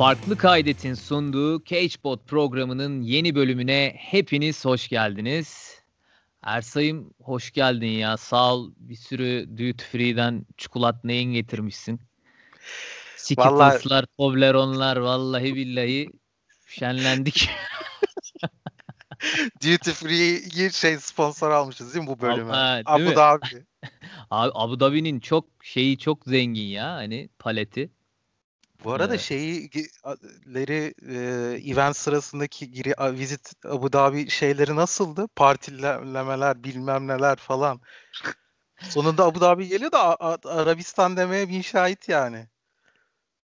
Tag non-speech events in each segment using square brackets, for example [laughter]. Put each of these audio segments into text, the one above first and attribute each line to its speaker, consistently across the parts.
Speaker 1: Farklı Kaydet'in sunduğu CageBot programının yeni bölümüne hepiniz hoş geldiniz. Ersay'ım hoş geldin ya. Sağ ol bir sürü Duty Free'den çikolat neyin getirmişsin. Skittles'lar, Toblerone'lar vallahi billahi şenlendik. [laughs]
Speaker 2: Duty Free'yi şey sponsor almışız değil mi bu bölüme? Abu
Speaker 1: mi?
Speaker 2: Dhabi. [laughs]
Speaker 1: Abi Abu Dhabi'nin çok şeyi çok zengin ya hani paleti.
Speaker 2: Bu arada
Speaker 1: Evet.
Speaker 2: şeyleri e, event sırasındaki giri a- visit Abu Dhabi şeyleri nasıldı? Partilemeler bilmem neler falan. Sonunda Abu Dhabi geliyor da A- A- Arabistan demeye bin şahit yani.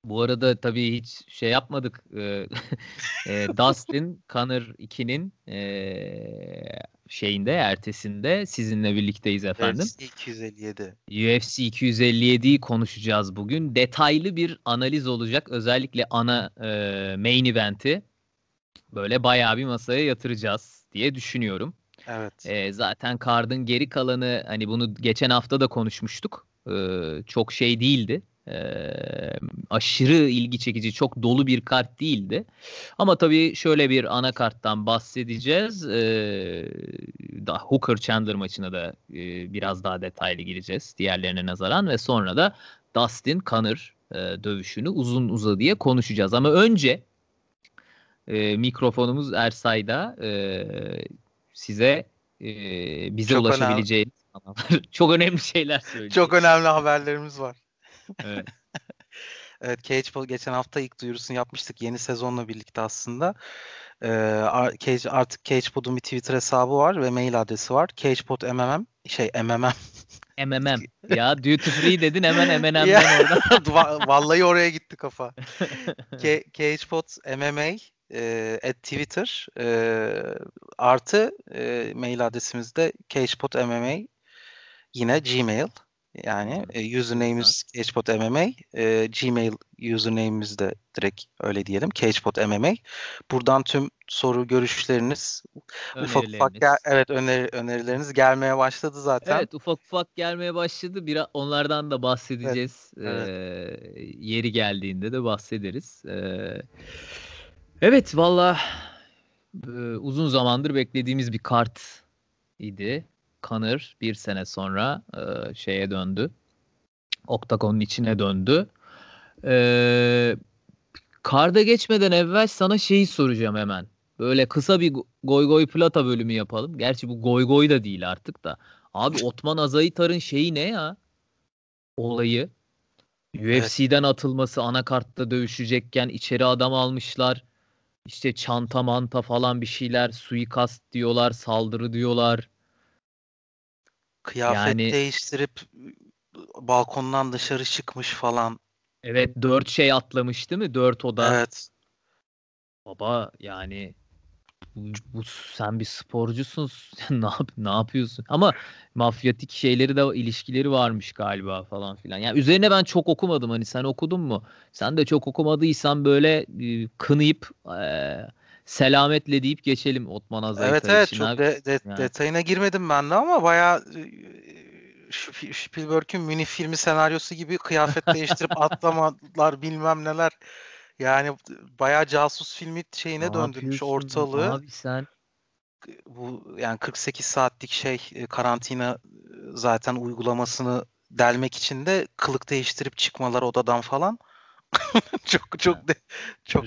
Speaker 1: Bu arada tabii hiç şey yapmadık. Ee, [laughs] e, Dustin Connor 2'nin e, şeyinde ertesinde sizinle birlikteyiz efendim.
Speaker 2: UFC 257.
Speaker 1: UFC 257'yi konuşacağız bugün. Detaylı bir analiz olacak. Özellikle ana e, main event'i böyle bayağı bir masaya yatıracağız diye düşünüyorum.
Speaker 2: Evet.
Speaker 1: E, zaten card'ın geri kalanı hani bunu geçen hafta da konuşmuştuk. E, çok şey değildi. E, aşırı ilgi çekici, çok dolu bir kart değildi. Ama tabii şöyle bir ana karttan bahsedeceğiz. E, da Hooker Chandler maçına da e, biraz daha detaylı gireceğiz diğerlerine nazaran ve sonra da Dustin Connor e, dövüşünü uzun uzadıya konuşacağız. Ama önce e, mikrofonumuz Ersay'da e, size e, bize
Speaker 2: Çok
Speaker 1: ulaşabileceğiniz kanallar. [laughs] çok önemli şeyler söyleyeceğim.
Speaker 2: Çok önemli haberlerimiz var.
Speaker 1: Evet. [laughs]
Speaker 2: Evet, Cagebot geçen hafta ilk duyurusunu yapmıştık yeni sezonla birlikte aslında. Ee, Cage, artık Cagebot'un bir Twitter hesabı var ve mail adresi var. Cagebot MMM şey MMM.
Speaker 1: MMM. Ya duty free dedin hemen M&M'den
Speaker 2: Ya.
Speaker 1: oradan. [laughs]
Speaker 2: Va- Vallahi oraya gitti kafa. [laughs] Ca- Cagebot MMA e, at Twitter e, artı e, mail adresimiz de Cagebot MMA yine Gmail. Yani e, username'imiz Cagebot MMA. E, Gmail username'imiz de direkt öyle diyelim. Cagebot MMA. Buradan tüm soru, görüşleriniz, ufak ufak gel- evet öneri, önerileriniz gelmeye başladı zaten.
Speaker 1: Evet ufak ufak gelmeye başladı. Biraz onlardan da bahsedeceğiz.
Speaker 2: evet.
Speaker 1: Ee, yeri geldiğinde de bahsederiz. Ee, evet valla e, uzun zamandır beklediğimiz bir kart idi. Kanır bir sene sonra e, şeye döndü. Oktagon'un içine döndü. Ee, karda geçmeden evvel sana şeyi soracağım hemen. Böyle kısa bir go- goy goy plata bölümü yapalım. Gerçi bu goy goy da değil artık da. Abi Otman Azaitar'ın şeyi ne ya? Olayı. UFC'den atılması, anakartta dövüşecekken içeri adam almışlar. İşte çanta manta falan bir şeyler, suikast diyorlar, saldırı diyorlar.
Speaker 2: Kıyafet
Speaker 1: Yani-
Speaker 2: değiştirip balkondan dışarı çıkmış falan.
Speaker 1: Evet dört şey atlamış değil mi? Dört oda.
Speaker 2: Evet.
Speaker 1: Baba yani bu, bu- sen bir sporcusun. [laughs] Ne yap ne yapıyorsun? Ama mafyatik şeyleri de ilişkileri varmış galiba falan filan. Yani üzerine ben çok okumadım hani sen okudun mu? Sen de çok okumadıysan böyle e, kınayıp e, selametle deyip geçelim Otman Azaytar
Speaker 2: Evet evet
Speaker 1: için
Speaker 2: çok
Speaker 1: abi.
Speaker 2: de- de-
Speaker 1: Yani.
Speaker 2: detayına girmedim ben de ama bayağı e, Sp- Spielberg'ün mini filmi senaryosu gibi kıyafet değiştirip [laughs] atlamalar bilmem neler. Yani bayağı casus filmi şeyine
Speaker 1: Ne
Speaker 2: döndürmüş ortalığı.
Speaker 1: Abi sen
Speaker 2: Bu yani 48 saatlik şey e, karantina e, zaten uygulamasını delmek için de kılık değiştirip çıkmalar odadan falan. [laughs] çok çok de, çok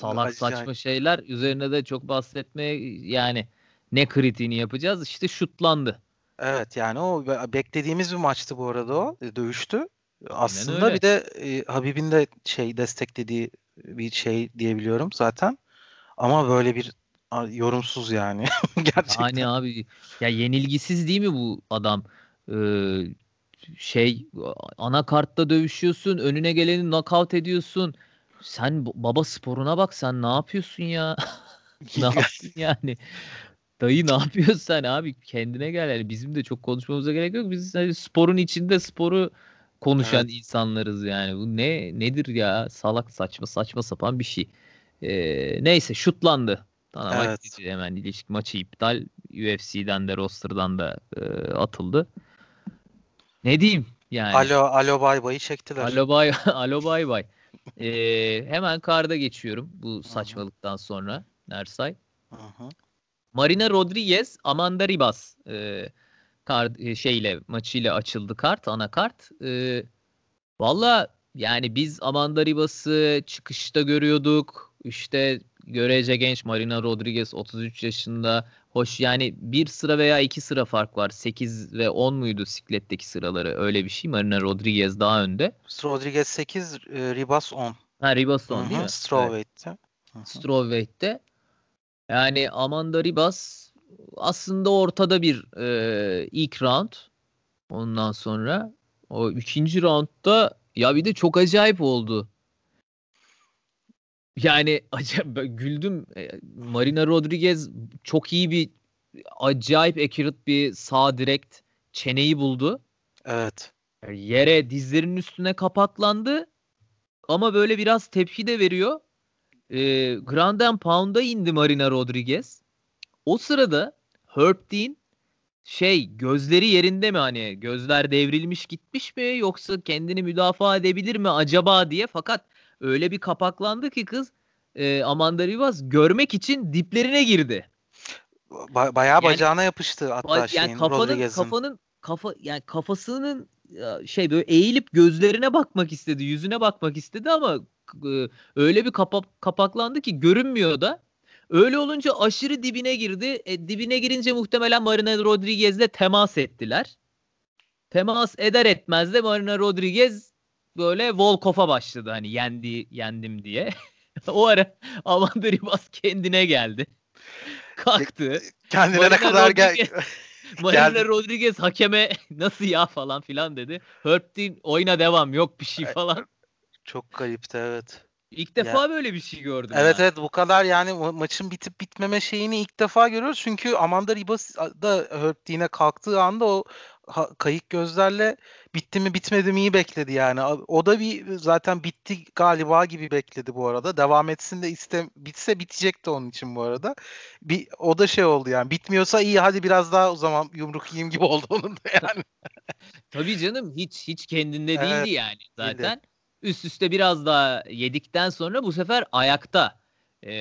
Speaker 1: salak saçma şeyler üzerine de çok bahsetmeye yani ne kritiğini yapacağız işte şutlandı.
Speaker 2: Evet yani o be- beklediğimiz bir maçtı bu arada o. e, Dövüştü. Aslında bir de e, Habib'in de şey desteklediği bir şey diyebiliyorum zaten. Ama böyle bir yorumsuz yani. [laughs] Gerçekten.
Speaker 1: Yani abi ya yenilgisiz değil mi bu adam? Ee, şey anakartta dövüşüyorsun, önüne geleni knockout ediyorsun. Sen baba sporuna bak sen ne yapıyorsun ya? [laughs] ne yaptın [laughs] yani? Dayı ne yapıyorsun sen abi? Kendine gel yani bizim de çok konuşmamıza gerek yok. Biz hani sporun içinde sporu konuşan insanlarız yani. Bu ne nedir ya? Salak saçma saçma sapan bir şey. Ee, neyse şutlandı. Dana
Speaker 2: Evet.
Speaker 1: Hemen ilişki maçı iptal. UFC'den de roster'dan da e, atıldı. Ne diyeyim yani?
Speaker 2: Alo alo bay bayı çektiler.
Speaker 1: Alo bay [laughs] alo bay bay. Ee, hemen karda geçiyorum bu saçmalıktan sonra Nersay. Marina Rodriguez, Amanda Ribas e, kart, e, şeyle maçıyla açıldı kart, ana kart. E, Valla yani biz Amanda Ribas'ı çıkışta görüyorduk. İşte görece genç Marina Rodriguez 33 yaşında. Hoş yani bir sıra veya iki sıra fark var. 8 ve 10 muydu sikletteki sıraları? Öyle bir şey. Marina Rodriguez daha önde.
Speaker 2: Rodriguez 8, e, Ribas 10.
Speaker 1: Ha Ribas 10 değil mi?
Speaker 2: Strawweight'te.
Speaker 1: Evet. Strawweight'te. Yani Amanda Ribas aslında ortada bir e, ilk round. Ondan sonra o ikinci roundda ya bir de çok acayip oldu. Yani [laughs] acayip güldüm. E, Marina Rodriguez çok iyi bir acayip accurate bir sağ direkt çeneyi buldu.
Speaker 2: Evet.
Speaker 1: Yere dizlerinin üstüne kapaklandı. Ama böyle biraz tepki de veriyor. E, Grand and Pound'a indi Marina Rodriguez. O sırada Herb Dean şey gözleri yerinde mi hani gözler devrilmiş gitmiş mi yoksa kendini müdafaa edebilir mi acaba diye fakat öyle bir kapaklandı ki kız e, Amanda Rivas görmek için diplerine girdi.
Speaker 2: Ba- bayağı yani, bacağına yapıştı hatta
Speaker 1: yani
Speaker 2: şeyin
Speaker 1: kafanın,
Speaker 2: Rodriguez'in.
Speaker 1: Kafanın kafa yani kafasının şey böyle eğilip gözlerine bakmak istedi, yüzüne bakmak istedi ama öyle bir kapa- kapaklandı ki görünmüyor da. Öyle olunca aşırı dibine girdi. E, dibine girince muhtemelen Marina Rodriguez'le temas ettiler. Temas eder etmez de Marina Rodriguez böyle Volkov'a başladı hani yendi yendim diye. [laughs] o ara Amanda Ribas kendine geldi. [laughs] Kalktı.
Speaker 2: Kendine Marina ne kadar gel [laughs]
Speaker 1: Marina. Rodriguez hakeme nasıl ya falan filan dedi. Herb Dean oyuna devam yok bir şey falan.
Speaker 2: Çok garipti evet.
Speaker 1: İlk defa ya, böyle bir şey gördüm.
Speaker 2: Evet
Speaker 1: ben.
Speaker 2: evet bu kadar yani ma- maçın bitip bitmeme şeyini ilk defa görüyoruz. Çünkü Amanda Ribas da Herb Dean'e kalktığı anda o ha, kayık gözlerle bitti mi bitmedi miyi bekledi yani. O da bir zaten bitti galiba gibi bekledi bu arada. Devam etsin de iste bitse bitecekti onun için bu arada. Bir o da şey oldu yani. Bitmiyorsa iyi hadi biraz daha o zaman yumruk yiyeyim gibi [laughs] oldu onun da yani.
Speaker 1: Tabii canım hiç hiç kendinde evet, değildi yani zaten. Değildi üst üste biraz daha yedikten sonra bu sefer ayakta e,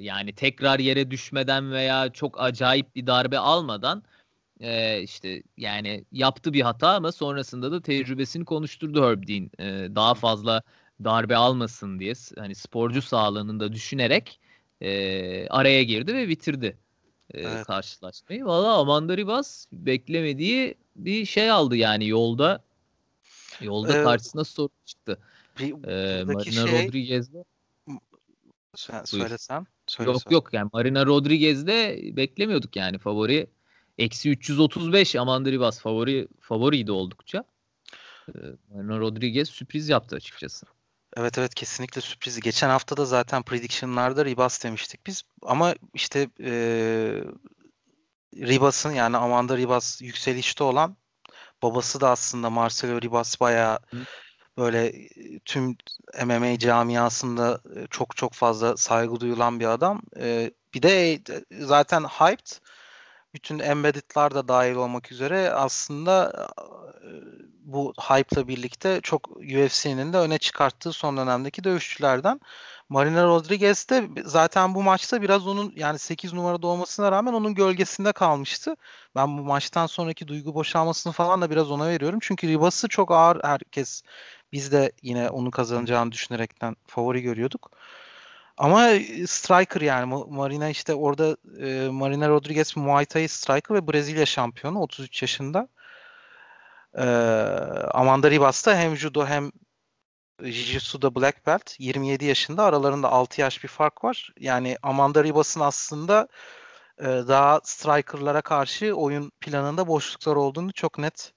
Speaker 1: yani tekrar yere düşmeden veya çok acayip bir darbe almadan e, işte yani yaptı bir hata ama sonrasında da tecrübesini konuşturdu Herb Dean. E, daha fazla darbe almasın diye hani sporcu sağlığını da düşünerek e, araya girdi ve bitirdi e, evet. karşılaşmayı. Valla Amanda Ribas beklemediği bir şey aldı yani yolda yolda ee, karşısına sorun çıktı.
Speaker 2: Bir, ee, Marina şey, Rodriguez'de sen söylesen. Söyle
Speaker 1: yok yok yani Marina Rodriguez'de beklemiyorduk yani favori. Eksi 335 Amanda Ribas favori favoriydi oldukça. Ee, Marina Rodriguez sürpriz yaptı açıkçası.
Speaker 2: Evet evet kesinlikle sürpriz. Geçen hafta da zaten prediction'larda Ribas demiştik biz. Ama işte e, Ribas'ın yani Amanda Ribas yükselişte olan babası da aslında Marcelo Ribas bayağı Hı böyle tüm MMA camiasında çok çok fazla saygı duyulan bir adam. Bir de zaten hyped bütün embedded'lar da dahil olmak üzere aslında bu hype'la birlikte çok UFC'nin de öne çıkarttığı son dönemdeki dövüşçülerden. Marina Rodriguez de zaten bu maçta biraz onun yani 8 numarada olmasına rağmen onun gölgesinde kalmıştı. Ben bu maçtan sonraki duygu boşalmasını falan da biraz ona veriyorum. Çünkü Ribas'ı çok ağır herkes biz de yine onu kazanacağını düşünerekten favori görüyorduk. Ama striker yani Marina işte orada e, Marina Rodriguez Muay Thai striker ve Brezilya şampiyonu 33 yaşında. E, Amanda Ribas da hem judo hem Jiu-Jitsu'da black belt 27 yaşında aralarında 6 yaş bir fark var. Yani Amanda Ribas'ın aslında e, daha strikerlara karşı oyun planında boşluklar olduğunu çok net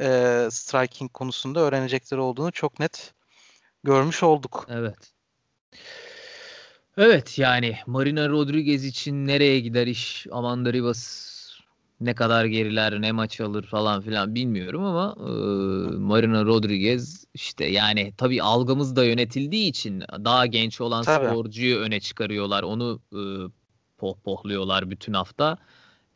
Speaker 2: e, striking konusunda öğrenecekleri olduğunu çok net görmüş olduk.
Speaker 1: Evet. Evet yani Marina Rodriguez için nereye gider iş Amanda Rivas ne kadar geriler ne maç alır falan filan bilmiyorum ama e, Marina Rodriguez işte yani tabii algımız da yönetildiği için daha genç olan tabii. sporcuyu öne çıkarıyorlar onu e, pohpohluyorlar bütün hafta.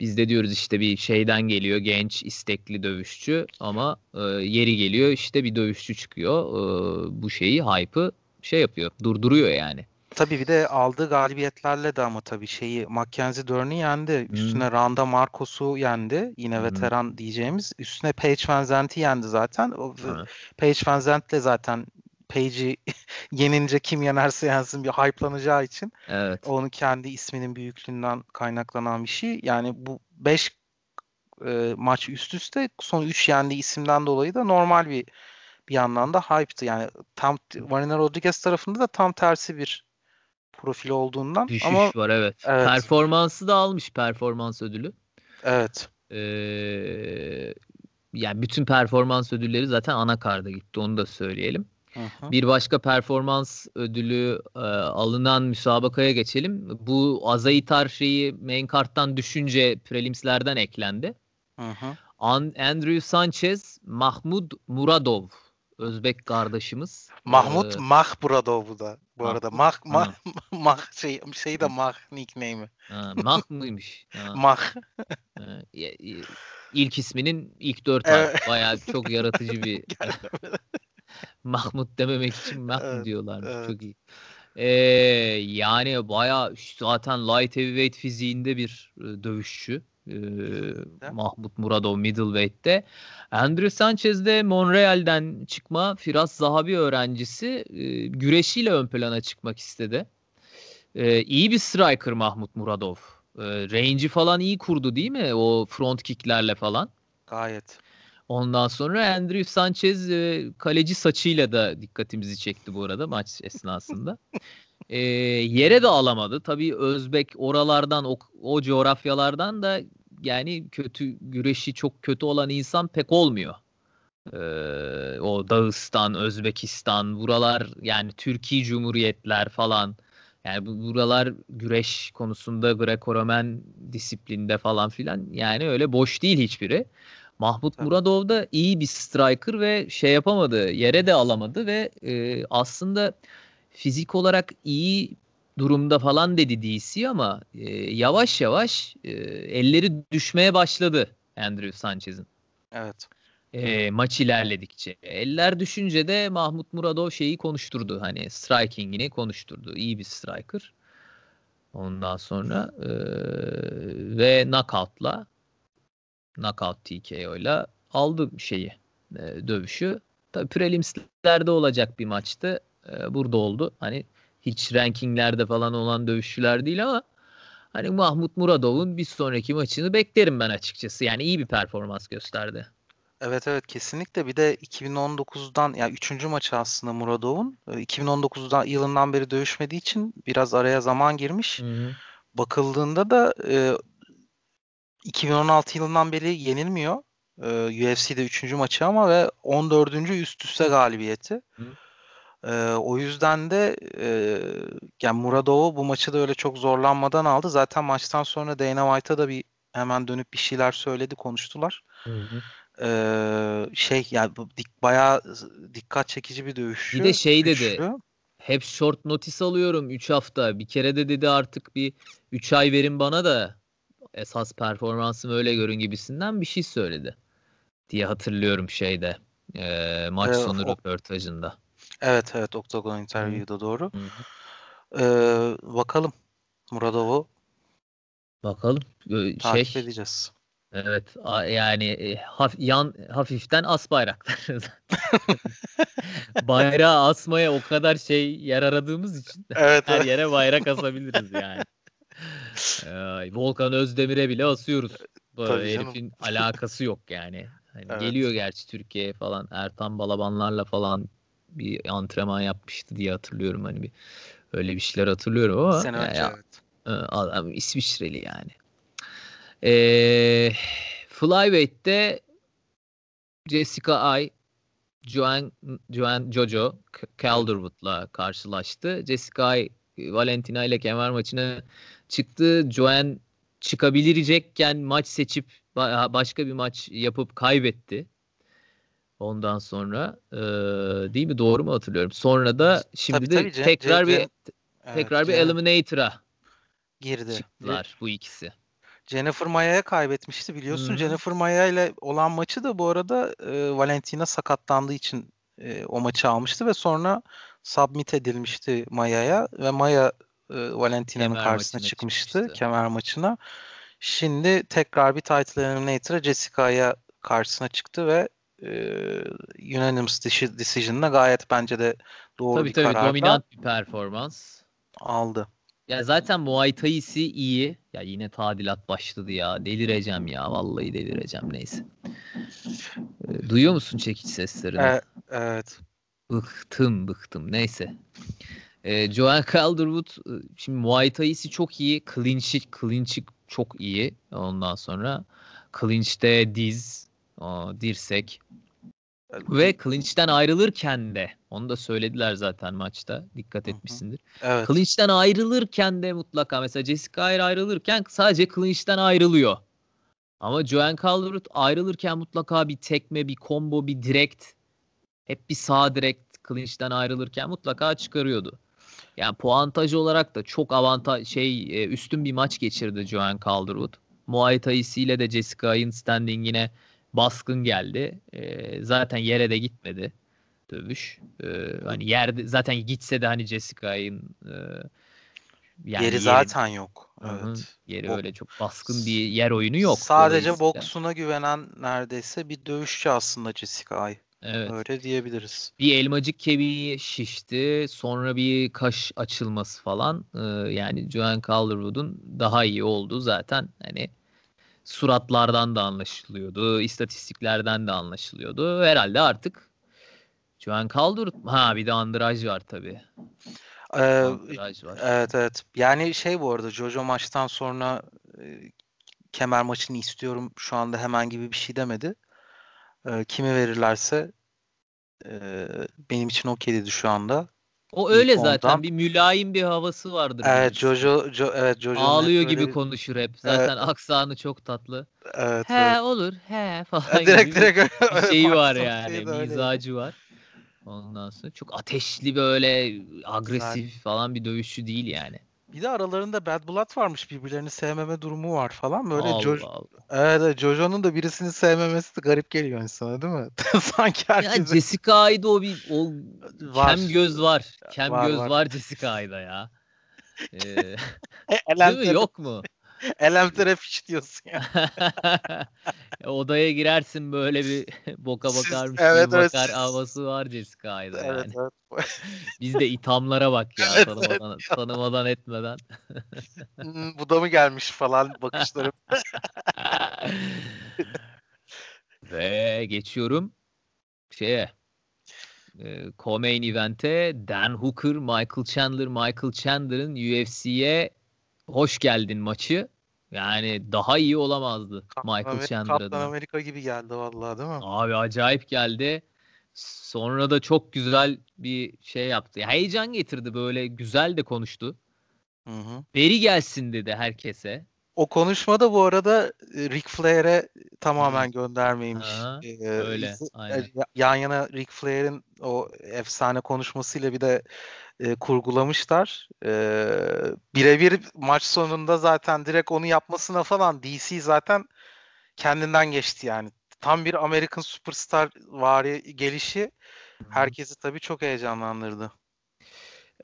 Speaker 1: Biz de diyoruz işte bir şeyden geliyor genç istekli dövüşçü ama e, yeri geliyor işte bir dövüşçü çıkıyor. E, bu şeyi hype'ı şey yapıyor. Durduruyor yani.
Speaker 2: Tabii bir de aldığı galibiyetlerle de ama tabii şeyi Mackenzie Dern'i yendi. Üstüne hmm. Randa Marcos'u yendi. Yine hmm. veteran diyeceğimiz. Üstüne Paige Van Zandt'i yendi zaten. O, Paige Van Zandt'le zaten Page'i [laughs] yenince kim yenerse yensin bir hype'lanacağı için.
Speaker 1: Evet.
Speaker 2: Onun kendi isminin büyüklüğünden kaynaklanan bir şey. Yani bu 5 e, maç üst üste son 3 yendiği isimden dolayı da normal bir bir yandan da hype'tı. Yani tam Marina Rodriguez tarafında da tam tersi bir profil olduğundan.
Speaker 1: Düşüş
Speaker 2: ama,
Speaker 1: var evet. evet. Performansı da almış performans ödülü.
Speaker 2: Evet.
Speaker 1: Ee, yani bütün performans ödülleri zaten anakarda gitti onu da söyleyelim. Hı Bir başka performans ödülü e, alınan müsabakaya geçelim. Bu Azaitar şeyi main karttan düşünce prelimslerden eklendi.
Speaker 2: Hı.
Speaker 1: Andrew Sanchez, Mahmud Muradov Özbek kardeşimiz.
Speaker 2: Mahmut ee, Mah Muradov bu da. Bu arada Mah Mah Mah [laughs] şey şey de Mah nickname'i.
Speaker 1: Mah mıymış? [laughs]
Speaker 2: Mah.
Speaker 1: İlk isminin ilk dört evet. Bayağı çok yaratıcı bir [laughs] Mahmut dememek için Mahmut evet, diyorlar. Evet. Çok iyi. Ee, yani bayağı zaten light heavyweight fiziğinde bir dövüşçü. Ee, Mahmut Muradov middleweight'te. Andrew Sanchez de Montreal'den çıkma Firas Zahabi öğrencisi e, güreşiyle ön plana çıkmak istedi. E, iyi bir striker Mahmut Muradov. E, range'i falan iyi kurdu değil mi? O front kicklerle falan.
Speaker 2: Gayet.
Speaker 1: Ondan sonra Andrew Sanchez e, kaleci saçıyla da dikkatimizi çekti bu arada maç esnasında. [laughs] e, yere de alamadı. Tabii Özbek oralardan o, o coğrafyalardan da yani kötü güreşi çok kötü olan insan pek olmuyor. Ee, o Dağıstan, Özbekistan, buralar yani Türkiye Cumhuriyetler falan. Yani bu buralar güreş konusunda Greco-Romen disiplinde falan filan yani öyle boş değil hiçbiri. Mahmut. Muradov da iyi bir striker ve şey yapamadı, yere de alamadı ve e, aslında fizik olarak iyi durumda falan dedi DC ama e, yavaş yavaş e, elleri düşmeye başladı Andrew Sanchez'in.
Speaker 2: Evet.
Speaker 1: E, maç ilerledikçe. Eller düşünce de Mahmut Muradov şeyi konuşturdu. Hani striking'ini konuşturdu. İyi bir striker. Ondan sonra e, ve knockout'la knockout TKO'yla aldı şeyi e, dövüşü. Tabii prelimslerde olacak bir maçtı. E, burada oldu. Hani hiç rankinglerde falan olan dövüşçüler değil ama hani Mahmut Muradov'un bir sonraki maçını beklerim ben açıkçası. Yani iyi bir performans gösterdi.
Speaker 2: Evet evet kesinlikle bir de 2019'dan yani 3. maçı aslında Muradov'un 2019'dan yılından beri dövüşmediği için biraz araya zaman girmiş. Hı hı. Bakıldığında da e, 2016 yılından beri yenilmiyor. E, UFC'de 3. maçı ama ve 14. üst üste galibiyeti. Hı. E, o yüzden de e, yani Muradov'u bu maçı da öyle çok zorlanmadan aldı. Zaten maçtan sonra Dana White'a da bir hemen dönüp bir şeyler söyledi, konuştular. Hı hı. Ee, şey yani dik, bayağı dikkat çekici bir dövüşü.
Speaker 1: Bir de şey güçlü. dedi. Hep short notice alıyorum 3 hafta. Bir kere de dedi artık bir 3 ay verin bana da esas performansımı öyle görün gibisinden bir şey söyledi. Diye hatırlıyorum şeyde. E, maç ee, sonu o, röportajında.
Speaker 2: Evet evet Octagon interview'da doğru. Ee, bakalım Muradov'u
Speaker 1: Bakalım. Ee,
Speaker 2: takip şey, edeceğiz.
Speaker 1: Evet yani e, haf, yan hafiften as bayraklar. [laughs] [laughs] Bayrağı asmaya o kadar şey yer aradığımız için evet, her yere bayrak [laughs] asabiliriz yani. ee, Volkan Özdemir'e bile asıyoruz. Bu herifin canım. alakası yok yani. Hani evet. Geliyor gerçi Türkiye'ye falan Ertan Balabanlarla falan bir antrenman yapmıştı diye hatırlıyorum hani bir öyle bir şeyler hatırlıyorum ama
Speaker 2: Sene önce ya, evet.
Speaker 1: E, adam İsviçreli yani. Ee, Flyweight'te Jessica Ay Joan, Joan Jojo Calderwood'la karşılaştı. Jessica Ay Valentina ile kemer maçına çıktı. Joan çıkabilecekken maç seçip başka bir maç yapıp kaybetti. Ondan sonra e, değil mi doğru mu hatırlıyorum? Sonra da şimdi tabii, de tabii, tekrar C- bir C- tekrar evet, bir Eliminator'a
Speaker 2: girdi.
Speaker 1: Çıktılar bu ikisi.
Speaker 2: Jennifer Maya'ya kaybetmişti biliyorsun. Hmm. Jennifer Maya ile olan maçı da bu arada e, Valentina sakatlandığı için e, o maçı almıştı ve sonra submit edilmişti Maya'ya ve Maya e, Valentina'nın karşısına çıkmıştı,
Speaker 1: çıkmıştı.
Speaker 2: kemer maçına. Şimdi tekrar bir title eliminator'a Jessica'ya karşısına çıktı ve e, unanimous deci- decision'la gayet bence de doğru
Speaker 1: Tabii
Speaker 2: bir
Speaker 1: tabii
Speaker 2: kararla
Speaker 1: dominant bir performans.
Speaker 2: aldı.
Speaker 1: Ya zaten Muay Thai'si iyi. Ya yine tadilat başladı ya. Delireceğim ya. Vallahi delireceğim neyse. Ee, Duyuyor musun çekiç seslerini?
Speaker 2: E, evet.
Speaker 1: Bıktım bıktım. Neyse. Ee, Joanne Calderwood e, şimdi Muay Thai'si çok iyi. Clinch'i clinch'i çok iyi. Ondan sonra clinch'te diz, dirsek ve clinch'ten ayrılırken de onu da söylediler zaten maçta. Dikkat etmişsindir.
Speaker 2: Evet.
Speaker 1: Clinch'ten ayrılırken de mutlaka mesela Jessica Ayr ayrılırken sadece clinch'ten ayrılıyor. Ama Joanne Calderwood ayrılırken mutlaka bir tekme, bir combo, bir direkt hep bir sağ direkt clinch'ten ayrılırken mutlaka çıkarıyordu. Yani puantaj olarak da çok avantaj şey e, üstün bir maç geçirdi Joanne Calderwood. Muay Thai'siyle de Jessica Ay'ın standingine baskın geldi. E, zaten yere de gitmedi dövüş. E, hani yerde zaten gitse de hani Jessica Ay'ın e, yani
Speaker 2: Yeri
Speaker 1: yeri-
Speaker 2: zaten yok.
Speaker 1: Hı hı.
Speaker 2: Evet.
Speaker 1: yeri
Speaker 2: Bo-
Speaker 1: öyle çok baskın bir yer oyunu yok.
Speaker 2: Sadece boksuna güvenen neredeyse bir dövüşçü aslında Jessica Ay.
Speaker 1: Evet.
Speaker 2: Öyle diyebiliriz.
Speaker 1: Bir elmacık kemiği şişti. Sonra bir kaş açılması falan. Ee, yani Joanne Calderwood'un daha iyi olduğu zaten hani suratlardan da anlaşılıyordu. istatistiklerden de anlaşılıyordu. Herhalde artık Joanne Calderwood ha bir de Andraj var tabii.
Speaker 2: Ee,
Speaker 1: Andraj var.
Speaker 2: evet evet. Yani şey bu arada Jojo maçtan sonra e, kemer maçını istiyorum şu anda hemen gibi bir şey demedi. Ee, kimi verirlerse e, benim için okey dedi şu anda.
Speaker 1: O öyle
Speaker 2: ilk
Speaker 1: zaten
Speaker 2: ondan-
Speaker 1: bir mülayim bir havası vardır.
Speaker 2: Evet. Jojo, Jo- evet hep
Speaker 1: Ağlıyor gibi
Speaker 2: böyle-
Speaker 1: konuşur hep. Zaten aksanı çok tatlı.
Speaker 2: Evet,
Speaker 1: He
Speaker 2: evet.
Speaker 1: olur he [laughs] falan
Speaker 2: Ha, direkt
Speaker 1: gibi
Speaker 2: direkt
Speaker 1: bir şeyi [laughs] var yani.
Speaker 2: öyle.
Speaker 1: Mizacı var. Ondan sonra çok ateşli böyle agresif falan bir dövüşçü değil yani.
Speaker 2: Bir de aralarında bad blood varmış birbirlerini sevmeme durumu var falan. Böyle
Speaker 1: Allah
Speaker 2: Jo-
Speaker 1: Allah.
Speaker 2: evet, Jojo'nun da birisini sevmemesi de garip geliyor insana değil mi? [laughs] Sanki
Speaker 1: Ya
Speaker 2: herkese
Speaker 1: Jessica Ayda o bir o
Speaker 2: var.
Speaker 1: kem göz var. Kem
Speaker 2: Var,
Speaker 1: göz
Speaker 2: var.
Speaker 1: var, Jessica Ayda ya. [laughs] Ee, değil mi? Yok mu? [laughs]
Speaker 2: elemtere fiş diyorsun ya. [laughs]
Speaker 1: Odaya girersin böyle bir [laughs] boka
Speaker 2: Siz-
Speaker 1: bakarmış
Speaker 2: evet,
Speaker 1: gibi
Speaker 2: evet,
Speaker 1: bakar
Speaker 2: siz-
Speaker 1: havası var Jessica Ayda
Speaker 2: evet,
Speaker 1: yani.
Speaker 2: evet.
Speaker 1: Biz de ithamlara bak ya
Speaker 2: Evet,
Speaker 1: tanımadan, tanımadan etmeden.
Speaker 2: Hmm, Bu da mı gelmiş falan bakışlarım.
Speaker 1: Ve geçiyorum şeye e, co-main event'e Dan Hooker, Michael Chandler, Michael Chandler'ın UFC'ye hoş geldin maçı. Yani daha iyi olamazdı Michael
Speaker 2: Amer-
Speaker 1: Chandler
Speaker 2: Kaptan. Amerika gibi geldi vallahi değil mi?
Speaker 1: Abi acayip geldi. Sonra da çok güzel bir şey yaptı. Ya Heyecan getirdi böyle güzel de konuştu.
Speaker 2: Hı hı.
Speaker 1: Beri gelsin dedi herkese.
Speaker 2: O konuşmada bu arada e, Ric Flair'e tamamen göndermeymiş.
Speaker 1: Aha,
Speaker 2: Ee,
Speaker 1: öyle, aynen.
Speaker 2: ya- yan yana Ric Flair'in o efsane konuşmasıyla bir de e, kurgulamışlar. Ee, birebir maç sonunda zaten direkt onu yapmasına falan DC zaten kendinden geçti yani. Tam bir American Superstar vari gelişi herkesi tabii çok heyecanlandırdı.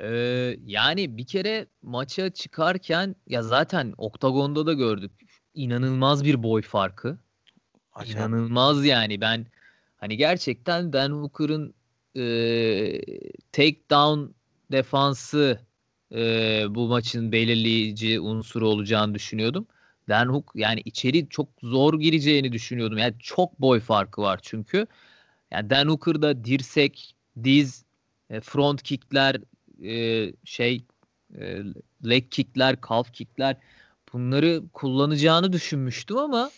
Speaker 1: Ee, yani bir kere maça çıkarken ya zaten oktagonda da gördük. İnanılmaz bir boy farkı.
Speaker 2: Acayip.
Speaker 1: İnanılmaz yani ben hani gerçekten Dan Hooker'ın e, takedown defansı e, bu maçın belirleyici unsuru olacağını düşünüyordum. Dan Hook yani içeri çok zor gireceğini düşünüyordum. Yani çok boy farkı var çünkü. Yani Dan Hooker'da dirsek, diz, e, front kickler, e, şey e, leg kickler, calf kickler bunları kullanacağını düşünmüştüm ama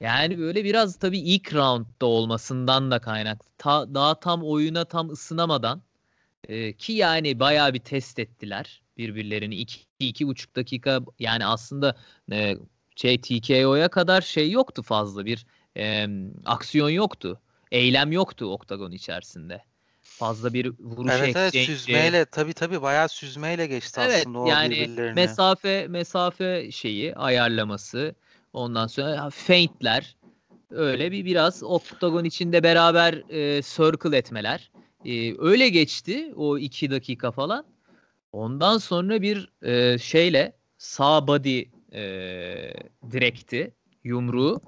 Speaker 1: yani böyle biraz tabii ilk roundda olmasından da kaynaklı. Ta- daha tam oyuna tam ısınamadan e, ki yani bayağı bir test ettiler birbirlerini. 2 iki, buçuk dakika yani aslında e, şey TKO'ya kadar şey yoktu fazla bir e, aksiyon yoktu. Eylem yoktu oktagon içerisinde. Fazla bir vuruş
Speaker 2: Evet evet süzmeyle tabii tabii bayağı süzmeyle geçti
Speaker 1: Evet
Speaker 2: aslında o
Speaker 1: yani
Speaker 2: birbirlerini.
Speaker 1: mesafe mesafe şeyi ayarlaması ondan sonra feintler öyle bir biraz oktagon içinde beraber e, circle etmeler E, öyle geçti o iki dakika falan. Ondan sonra bir e, şeyle sağ body e, direkti yumruğu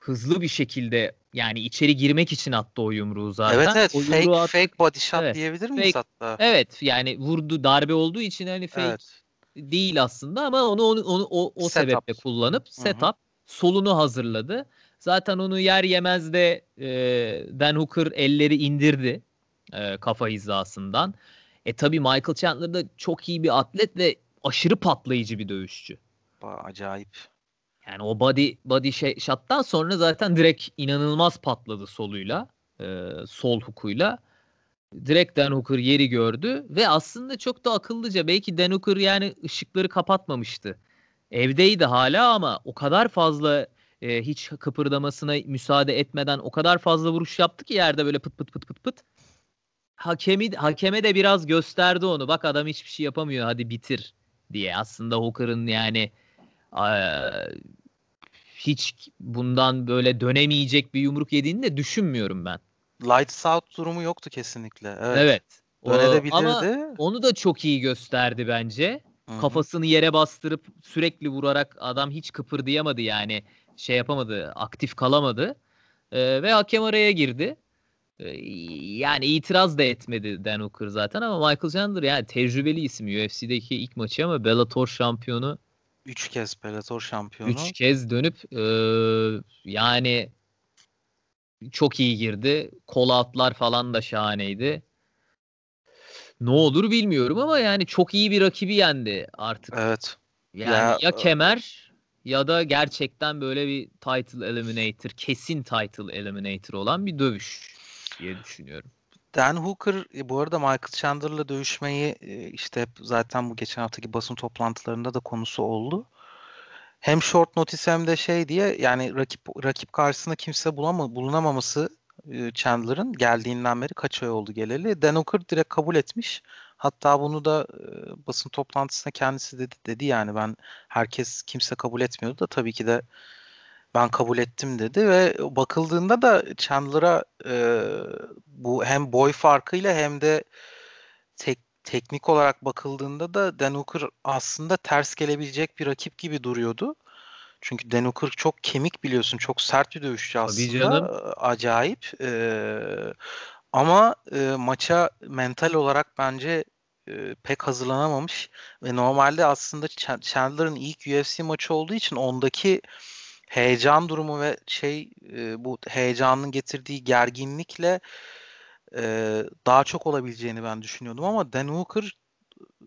Speaker 1: hızlı bir şekilde yani içeri girmek için attı o yumruğu zaten.
Speaker 2: Evet evet
Speaker 1: o
Speaker 2: fake,
Speaker 1: at-
Speaker 2: fake body shot
Speaker 1: Evet,
Speaker 2: diyebilir miyiz
Speaker 1: fake-
Speaker 2: hatta?
Speaker 1: Evet yani vurdu darbe olduğu için hani fake
Speaker 2: Evet.
Speaker 1: değil aslında ama onu onu, onu o, o sebeple kullanıp setup solunu hazırladı. Zaten onu yer yemez de e, Dan Hooker elleri indirdi e, kafa hizasından. E tabi Michael Chandler da çok iyi bir atlet ve aşırı patlayıcı bir dövüşçü.
Speaker 2: Ba- Acayip.
Speaker 1: Yani o body body şey, shot'tan sonra zaten direkt inanılmaz patladı soluyla, e, sol hukuyla. Direkt Dan Hooker yeri gördü ve aslında çok da akıllıca belki Dan Hooker yani ışıkları kapatmamıştı. Evdeydi hala ama o kadar fazla e, hiç kıpırdamasına müsaade etmeden o kadar fazla vuruş yaptı ki yerde böyle pıt pıt pıt pıt pıt. Hakemi hakeme de biraz gösterdi onu. Bak adam hiçbir şey yapamıyor hadi bitir diye. Aslında Hooker'ın yani hiç bundan böyle dönemeyecek bir yumruk yediğini de düşünmüyorum ben.
Speaker 2: Lights out durumu yoktu kesinlikle. Evet.
Speaker 1: Evet.
Speaker 2: Dönebilirdi.
Speaker 1: ama onu da çok iyi gösterdi bence.
Speaker 2: Hı hı.
Speaker 1: Kafasını yere bastırıp sürekli vurarak adam hiç kıpırdayamadı yani şey yapamadı, aktif kalamadı. Ee, ve hakem araya girdi. Ee, yani itiraz da etmedi Dan Hooker zaten ama Michael Chandler yani tecrübeli isim UFC'deki ilk maçı ama Bellator şampiyonu
Speaker 2: Üç kez Bellator şampiyonu.
Speaker 1: Üç kez dönüp e, yani çok iyi girdi. Kol outlar falan da şahaneydi. Ne olur bilmiyorum ama yani çok iyi bir rakibi yendi artık.
Speaker 2: Evet.
Speaker 1: Yani
Speaker 2: Ya,
Speaker 1: ya,
Speaker 2: e-
Speaker 1: kemer ya da gerçekten böyle bir title eliminator, kesin title eliminator olan bir dövüş diye düşünüyorum.
Speaker 2: Dan Hooker e, bu arada Michael Chandler'la dövüşmeyi e, işte zaten bu geçen haftaki basın toplantılarında da konusu oldu. Hem short notice hem de şey diye yani rakip rakip karşısında kimse bulama, bulunamaması e, Chandler'ın geldiğinden beri kaç ay oldu geleli. Dan Hooker direkt kabul etmiş. Hatta bunu da basın toplantısında kendisi dedi, dedi yani ben herkes kimse kabul etmiyordu da tabii ki de ben kabul ettim dedi ve bakıldığında da Chandler'a e, bu hem boy farkıyla hem de tek, teknik olarak bakıldığında da Dan Hooker aslında ters gelebilecek bir rakip gibi duruyordu. Çünkü Dan Hooker çok kemik biliyorsun. Çok sert bir dövüşçü aslında. E, Acayip. E, ama e, maça mental olarak bence e, pek hazırlanamamış ve normalde aslında Ch- Chandler'ın ilk UFC maçı olduğu için ondaki heyecan durumu ve şey e, bu heyecanın getirdiği gerginlikle e, daha çok olabileceğini ben düşünüyordum ama Dan Hooker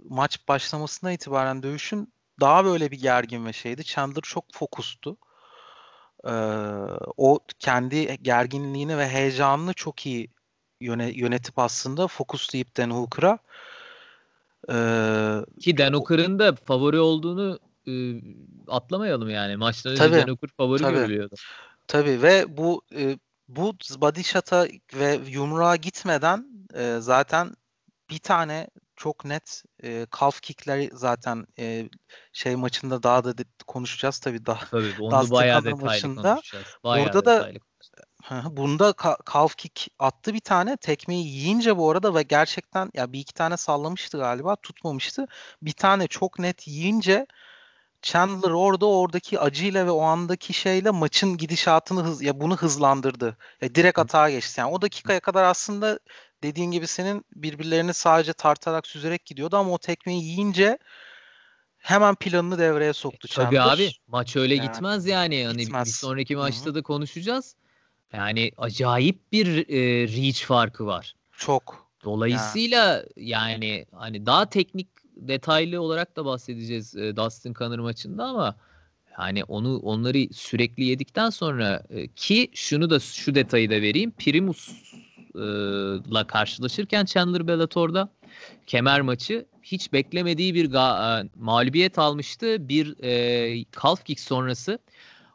Speaker 2: maç başlamasına itibaren dövüşün daha böyle bir gergin ve şeydi. Chandler çok fokustu. Ee, o kendi gerginliğini ve heyecanını çok iyi yöne, yönetip aslında fokuslayıp Dan Hooker'a ee,
Speaker 1: Ki Dan Hooker'ın da favori olduğunu e, atlamayalım yani. Önce
Speaker 2: Tabii,
Speaker 1: Dan Hooker favori
Speaker 2: tabii.
Speaker 1: görülüyordu.
Speaker 2: Tabii ve bu e, bu body shot'a ve yumruğa gitmeden e, zaten bir tane çok net e, calf kick'ler zaten e, şey maçında daha da de- konuşacağız tabii daha.
Speaker 1: Tabii onu
Speaker 2: Dustin
Speaker 1: bayağı detaylı
Speaker 2: maçında
Speaker 1: konuşacağız. Bayağı
Speaker 2: orada da-
Speaker 1: detaylı
Speaker 2: hı, Bunda calf kick attı bir tane. Tekmeyi yiyince bu arada ve gerçekten ya bir iki tane sallamıştı galiba tutmamıştı. Bir tane çok net yiyince Chandler orada oradaki acıyla ve o andaki şeyle maçın gidişatını hız ya bunu hızlandırdı. Ya direkt atağa geçti. Yani o dakikaya kadar aslında dediğin gibi senin birbirlerini sadece tartarak süzerek gidiyordu ama o tekmeyi yiyince hemen planını devreye soktu Chandler.
Speaker 1: Tabii abi maç öyle
Speaker 2: Yani
Speaker 1: gitmez yani. Hani bir
Speaker 2: gitmez.
Speaker 1: sonraki
Speaker 2: Hı hı.
Speaker 1: maçta da konuşacağız. Yani acayip bir e, reach farkı var.
Speaker 2: Çok.
Speaker 1: Dolayısıyla yani hani daha teknik detaylı olarak da bahsedeceğiz e, Dustin Conner maçında ama yani onu onları sürekli yedikten sonra e, ki şunu da şu detayı da vereyim. Primus'la karşılaşırken Chandler Bellator'da kemer maçı hiç beklemediği bir ga- e, mağlubiyet almıştı. Bir e, calf kick sonrası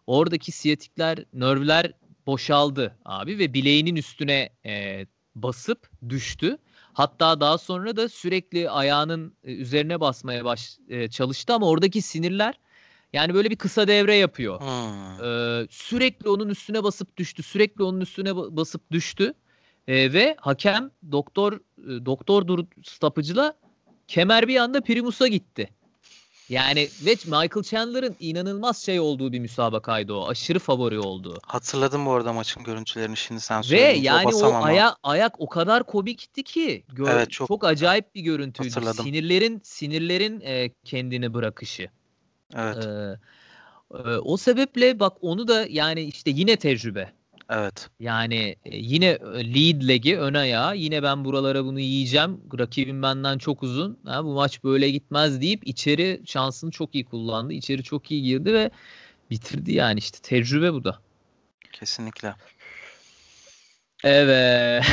Speaker 1: oradaki siyatikler, nervler boşaldı abi ve bileğinin üstüne e, basıp düştü. Hatta daha sonra da sürekli ayağının e, üzerine basmaya baş e, çalıştı ama oradaki sinirler yani böyle bir kısa devre yapıyor.
Speaker 2: Hmm.
Speaker 1: Ee, sürekli onun üstüne basıp düştü. Sürekli onun üstüne ba- basıp düştü. E, ve hakem doktor e, doktor stopajıyla kemer bir anda Primus'a gitti. Yani ve Michael Chandler'ın inanılmaz şey olduğu bir müsabakaydı o. Aşırı favori olduğu.
Speaker 2: Hatırladım bu arada maçın görüntülerini şimdi sen
Speaker 1: Ve
Speaker 2: söyleyince
Speaker 1: yani o
Speaker 2: ama.
Speaker 1: aya, ayak o kadar komikti ki gör-
Speaker 2: Evet,
Speaker 1: çok,
Speaker 2: çok
Speaker 1: acayip bir görüntüydü.
Speaker 2: hatırladım.
Speaker 1: Sinirlerin sinirlerin e, kendini bırakışı.
Speaker 2: Evet,
Speaker 1: Ee, e, o sebeple bak onu da yani işte yine tecrübe.
Speaker 2: Evet.
Speaker 1: Yani e, yine lead legi ön ayağı yine ben buralara bunu yiyeceğim. Rakibim benden çok uzun. Ha, bu maç böyle gitmez deyip içeri şansını çok iyi kullandı. İçeri çok iyi girdi ve bitirdi yani işte tecrübe bu da.
Speaker 2: Kesinlikle.
Speaker 1: Evet.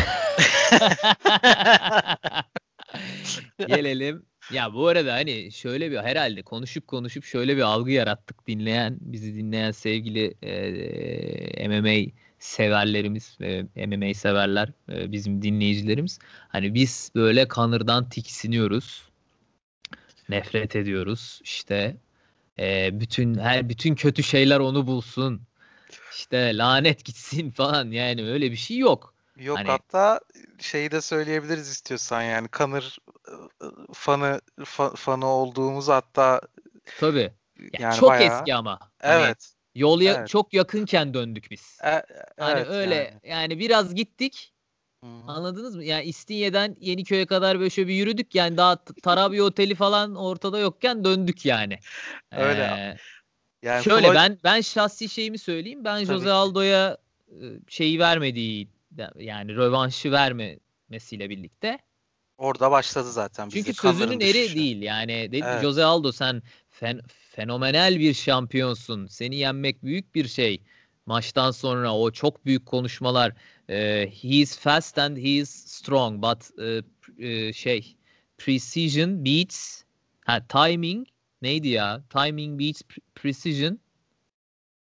Speaker 1: [laughs] Gelelim. Ya bu arada hani şöyle bir herhalde konuşup konuşup şöyle bir algı yarattık dinleyen bizi dinleyen sevgili e, MMA severlerimiz ve MMA severler e, bizim dinleyicilerimiz. Hani biz böyle Connor'dan tiksiniyoruz. Nefret ediyoruz. İşte e, bütün her bütün kötü şeyler onu bulsun. İşte lanet gitsin falan yani öyle bir şey yok.
Speaker 2: Yok
Speaker 1: Hani-
Speaker 2: hatta şeyi de söyleyebiliriz istiyorsan yani Kanır fanı fa- fanı olduğumuz hatta
Speaker 1: Tabii. Ya
Speaker 2: yani
Speaker 1: çok
Speaker 2: bayağı
Speaker 1: eski ama. Hani
Speaker 2: evet.
Speaker 1: Yol ya-
Speaker 2: evet.
Speaker 1: çok yakınken döndük biz.
Speaker 2: E-
Speaker 1: Hani
Speaker 2: evet
Speaker 1: öyle
Speaker 2: yani.
Speaker 1: yani. biraz gittik.
Speaker 2: Hı hı.
Speaker 1: Anladınız mı? Yani İstinye'den Yeniköy'e kadar böyle şöyle bir yürüdük. Yani daha Tarabya Oteli falan ortada yokken döndük yani.
Speaker 2: Öyle.
Speaker 1: Ee,
Speaker 2: Yani
Speaker 1: şöyle
Speaker 2: Floyd-
Speaker 1: ben ben şahsi şeyimi söyleyeyim. Ben
Speaker 2: Tabii
Speaker 1: Jose. Aldo'ya e, şeyi vermediği yani rövanşı vermemesiyle birlikte
Speaker 2: orada başladı zaten
Speaker 1: Çünkü sözünün eri
Speaker 2: düşüşü.
Speaker 1: değil yani. Dedi,
Speaker 2: Evet.
Speaker 1: Jose Aldo sen fen, fenomenal bir şampiyonsun. Seni yenmek büyük bir şey. Maçtan sonra o çok büyük konuşmalar. e, he is fast and he is strong but e, e, şey precision beats ha timing neydi ya? Timing beats pre- precision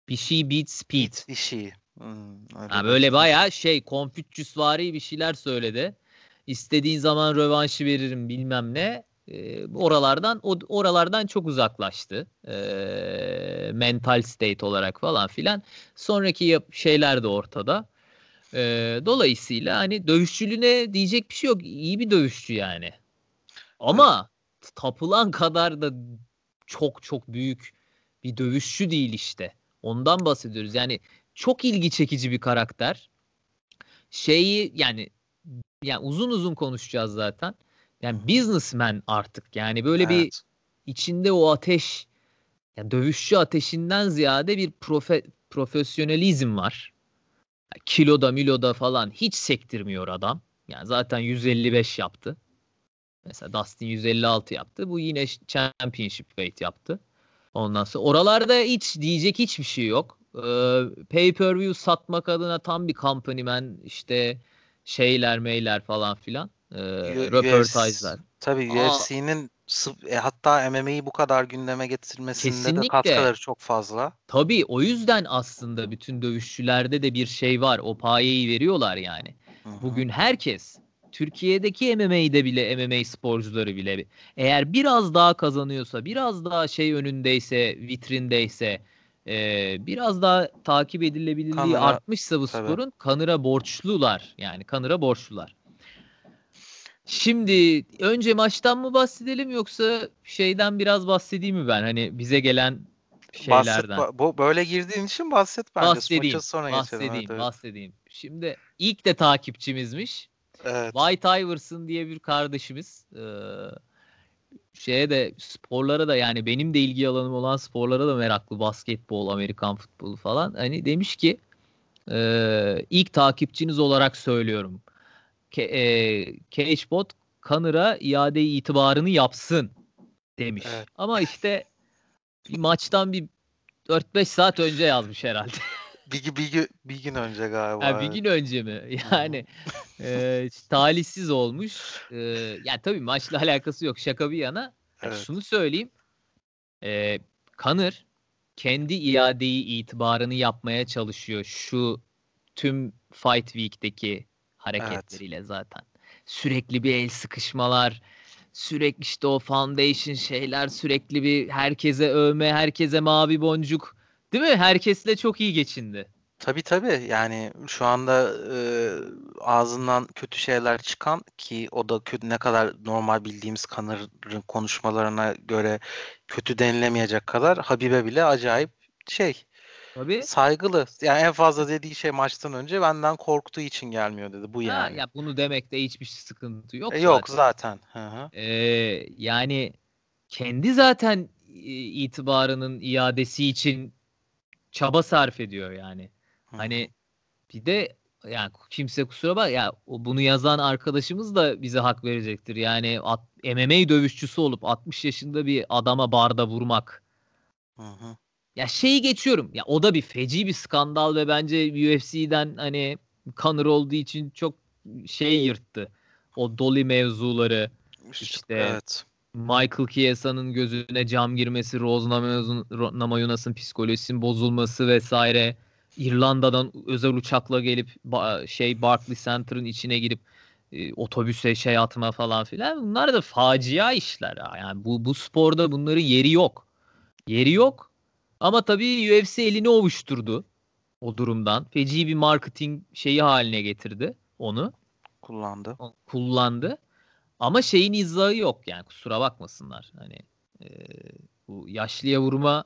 Speaker 1: bir şey beats speed.
Speaker 2: Bir şey. Hmm,
Speaker 1: Ha, böyle bayağı şey Konfüçyüsvari bir şeyler söyledi. İstediğin zaman rövanşı veririm bilmem ne. Oralardan o oralardan çok uzaklaştı. Ee, mental state olarak falan filan. Sonraki yap- şeyler de ortada. Ee, dolayısıyla hani dövüşçülüğüne diyecek bir şey yok. İyi bir dövüşçü yani. Ama tapılan kadar da çok çok büyük bir dövüşçü değil işte. Ondan bahsediyoruz. Yani çok ilgi çekici bir karakter. Şeyi yani yani uzun uzun konuşacağız zaten. Yani businessman artık. Yani böyle bir
Speaker 2: Evet.
Speaker 1: içinde o ateş yani dövüşçü ateşinden ziyade bir profe, profesyonelizm var. Kiloda miloda falan hiç sektirmiyor adam. Yani zaten 155 yaptı. Mesela Dustin 156 yaptı. Bu yine championship weight yaptı. Ondan sonra oralarda hiç diyecek hiçbir şey yok. Ee, pay per view satmak adına tam bir company man işte şeyler meyler falan filan.
Speaker 2: U-
Speaker 1: röportajlar.
Speaker 2: Tabii. UFC'nin e, hatta MMA'yi bu kadar gündeme getirmesinde de
Speaker 1: Kesinlikle.
Speaker 2: katkıları çok fazla.
Speaker 1: Tabii o yüzden aslında bütün dövüşçülerde de bir şey var. O payeyi veriyorlar yani.
Speaker 2: Hı hı.
Speaker 1: Bugün herkes Türkiye'deki MMA'de bile MMA sporcuları bile eğer biraz daha kazanıyorsa, biraz daha şey önündeyse, vitrindeyse, e, biraz daha takip edilebilirliği
Speaker 2: Kanıra,
Speaker 1: artmışsa bu
Speaker 2: tabii.
Speaker 1: sporun kanıra borçlular. Yani kanıra borçlular. Şimdi önce maçtan mı bahsedelim yoksa şeyden biraz bahsedeyim mi ben? Hani bize gelen
Speaker 2: Bahset,
Speaker 1: şeylerden.
Speaker 2: ba- bu böyle girdiğin için bahset bence.
Speaker 1: bahsedeyim.
Speaker 2: Maça sonra geçelim.
Speaker 1: bahsedeyim,
Speaker 2: Evet, evet.
Speaker 1: bahsedeyim. Şimdi ilk de takipçimizmiş.
Speaker 2: Evet.
Speaker 1: White Iverson diye bir kardeşimiz. Ee, şeye de sporlara da yani benim de ilgi alanım olan sporlara da meraklı. Basketbol, Amerikan futbolu falan. Hani demiş ki e, ilk takipçiniz olarak söylüyorum. Ke, e, Cagebot Connor'a iade itibarını yapsın demiş.
Speaker 2: Evet.
Speaker 1: Ama işte bir maçtan bir 4-5 saat önce yazmış herhalde.
Speaker 2: Bir, bir, bir gün önce galiba.
Speaker 1: Ha, bir gün önce mi? Yani e, talihsiz olmuş. E, yani tabii maçla [laughs] alakası yok. Şaka bir yana. Yani
Speaker 2: Evet.
Speaker 1: Şunu söyleyeyim. E, Kanır kendi iadeyi itibarını yapmaya çalışıyor. Şu tüm Fight Week'teki hareketleriyle zaten. Sürekli bir el sıkışmalar, sürekli işte o foundation şeyler, sürekli bir herkese övme, herkese mavi boncuk. Değil mi? Herkesle çok iyi geçindi.
Speaker 2: Tabii tabii yani şu anda e, ağzından kötü şeyler çıkan ki o da kötü ne kadar normal bildiğimiz Connor'ın konuşmalarına göre kötü denilemeyecek kadar Habibe bile acayip şey
Speaker 1: Tabii.
Speaker 2: saygılı. Yani en fazla dediği şey maçtan önce benden korktuğu için gelmiyor dedi. Bu
Speaker 1: Ha,
Speaker 2: yani.
Speaker 1: ya bunu demekte hiçbir sıkıntı yok
Speaker 2: E, yok
Speaker 1: zaten.
Speaker 2: zaten. Hı hı.
Speaker 1: Ee, yani kendi zaten e, itibarının iadesi için çaba sarf ediyor yani.
Speaker 2: Hı.
Speaker 1: Hani bir de yani kimse kusura bak ya bunu yazan arkadaşımız da bize hak verecektir. Yani at, MMA dövüşçüsü olup 60 yaşında bir adama barda vurmak.
Speaker 2: Hı hı.
Speaker 1: Ya şeyi geçiyorum. Ya o da bir feci bir skandal ve bence UFC'den hani Conor olduğu için çok şey yırttı. O Dolly mevzuları, İşte-
Speaker 2: evet.
Speaker 1: Michael Chiesa'nın gözüne cam girmesi, Rose Namajunas- psikolojisinin bozulması vesaire. İrlanda'dan özel uçakla gelip şey Barclays Center'ın içine girip e, otobüse şey atma falan filan. Bunlar da facia işler. ha. Yani bu bu sporda bunların yeri yok. Yeri yok. Ama tabii UFC elini ovuşturdu o durumdan. Feci bir marketing şeyi haline getirdi onu
Speaker 2: Kullandı.
Speaker 1: kullandı. Ama şeyin izahı yok yani kusura bakmasınlar. Hani e, bu yaşlıya vurma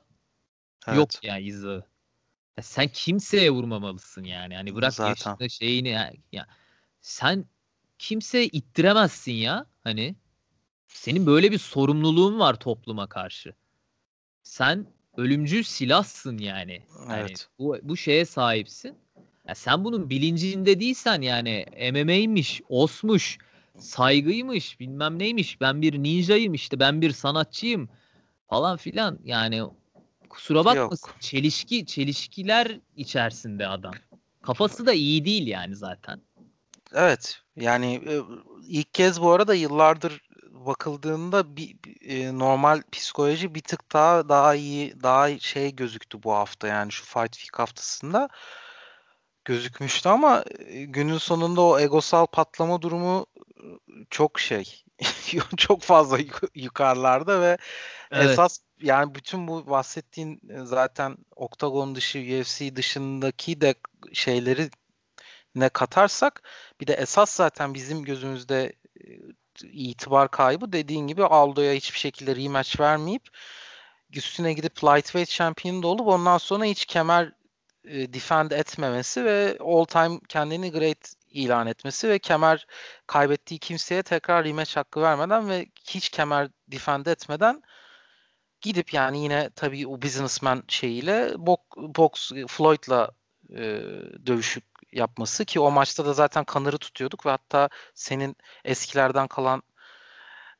Speaker 2: Evet.
Speaker 1: yok yani izahı. Ya sen kimseye vurmamalısın yani. Hani bırak
Speaker 2: Zaten.
Speaker 1: şeyini ya, ya sen kimseye ittiremezsin ya. Hani senin böyle bir sorumluluğun var topluma karşı. Sen ölümcül silahsın yani. Hani
Speaker 2: Evet.
Speaker 1: bu, bu şeye sahipsin. Ya sen bunun bilincinde değilsen yani MMA'ymiş, OS'muş, saygıymış, bilmem neymiş, ben bir ninjayım işte, ben bir sanatçıyım falan filan. Yani kusura bakmasın.
Speaker 2: Yok.
Speaker 1: Çelişki, çelişkiler içerisinde adam. Kafası da iyi değil yani zaten.
Speaker 2: Evet. Yani e, ilk kez bu arada yıllardır bakıldığında bir e, normal psikoloji bir tık daha daha iyi daha şey gözüktü bu hafta yani şu Fight Week haftasında gözükmüştü ama e, günün sonunda o egosal patlama durumu e, çok şey [laughs] çok fazla yuk- yukarılarda ve
Speaker 1: Evet.
Speaker 2: esas yani bütün bu bahsettiğin e, zaten oktagon dışı UFC dışındaki de şeyleri ne katarsak bir de esas zaten bizim gözümüzde itibar kaybı dediğin gibi Aldo'ya hiçbir şekilde rematch vermeyip üstüne gidip lightweight champion da olup ondan sonra hiç kemer e, defend etmemesi ve all time kendini great ilan etmesi ve kemer kaybettiği kimseye tekrar rematch hakkı vermeden ve hiç kemer defend etmeden gidip yani yine tabii o businessman şeyiyle box, Floyd'la e, dövüşük yapması ki o maçta da zaten Connor'ı tutuyorduk ve hatta senin eskilerden kalan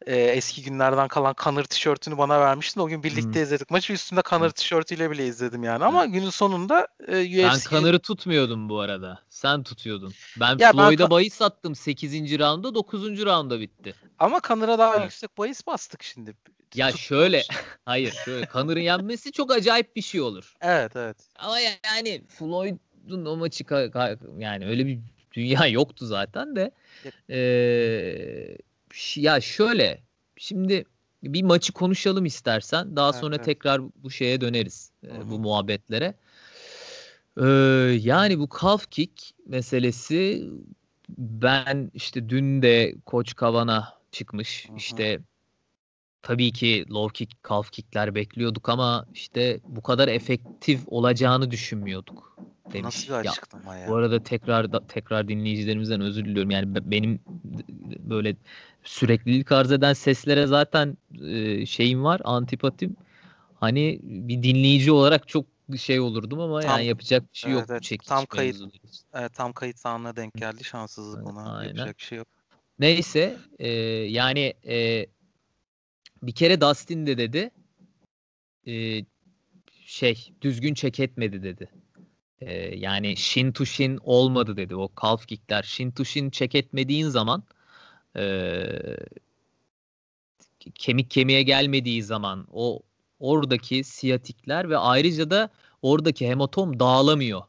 Speaker 2: e, eski günlerden kalan Conor tişörtünü bana vermiştin. O gün birlikte
Speaker 1: Hmm.
Speaker 2: izledik maçı. Üstünde Conor tişörtüyle bile izledim yani. Ama günün sonunda e, UFC
Speaker 1: Ben Connor'ı tutmuyordum bu arada. Sen tutuyordun. Ben
Speaker 2: Ya ben
Speaker 1: Floyd'a
Speaker 2: Ka-
Speaker 1: bahis sattım 8. rounda 9. rounda bitti.
Speaker 2: ama Connor'a daha
Speaker 1: Evet.
Speaker 2: yüksek bahis bastık şimdi.
Speaker 1: Ya
Speaker 2: Tut-
Speaker 1: şöyle [laughs] hayır şöyle Connor'ın yenmesi çok acayip bir şey olur.
Speaker 2: Evet evet.
Speaker 1: Ama yani Floyd'un o maçı yani öyle bir dünya [laughs] yoktu zaten de. Ee, ya şöyle şimdi bir maçı konuşalım istersen. Daha sonra
Speaker 2: evet.
Speaker 1: tekrar bu şeye döneriz.
Speaker 2: hı.
Speaker 1: bu muhabbetlere. Ee, yani bu calf kick meselesi ben işte dün de Koç Kavana çıkmış.
Speaker 2: Hı.
Speaker 1: İşte tabii ki low kick, calf kickler bekliyorduk ama işte bu kadar efektif olacağını düşünmüyorduk demiş.
Speaker 2: Nasıl bir
Speaker 1: Ya,
Speaker 2: açıklama ya?
Speaker 1: bu arada tekrar da- tekrar dinleyicilerimizden özür diliyorum. Yani be- benim böyle süreklilik arz eden seslere zaten e, şeyim var, antipatim. Hani bir dinleyici olarak çok şey olurdum ama
Speaker 2: Tam-
Speaker 1: yani yapacak bir şey
Speaker 2: evet,
Speaker 1: yok
Speaker 2: evet.
Speaker 1: bu çekiç
Speaker 2: Tam kayıt-
Speaker 1: mevzuları için.
Speaker 2: Evet, tam kayıt anına denk geldi. Şanssızlık ona.
Speaker 1: Aynen.
Speaker 2: Yapacak bir şey yok.
Speaker 1: Neyse e, yani e, bir kere Dustin de dedi e, şey düzgün çek etmedi dedi. E, yani shin to shin olmadı dedi o calf kickler. Shin to shin çek etmediğin zaman e, kemik kemiğe gelmediği zaman o oradaki siyatikler ve ayrıca da oradaki hematom dağılamıyor.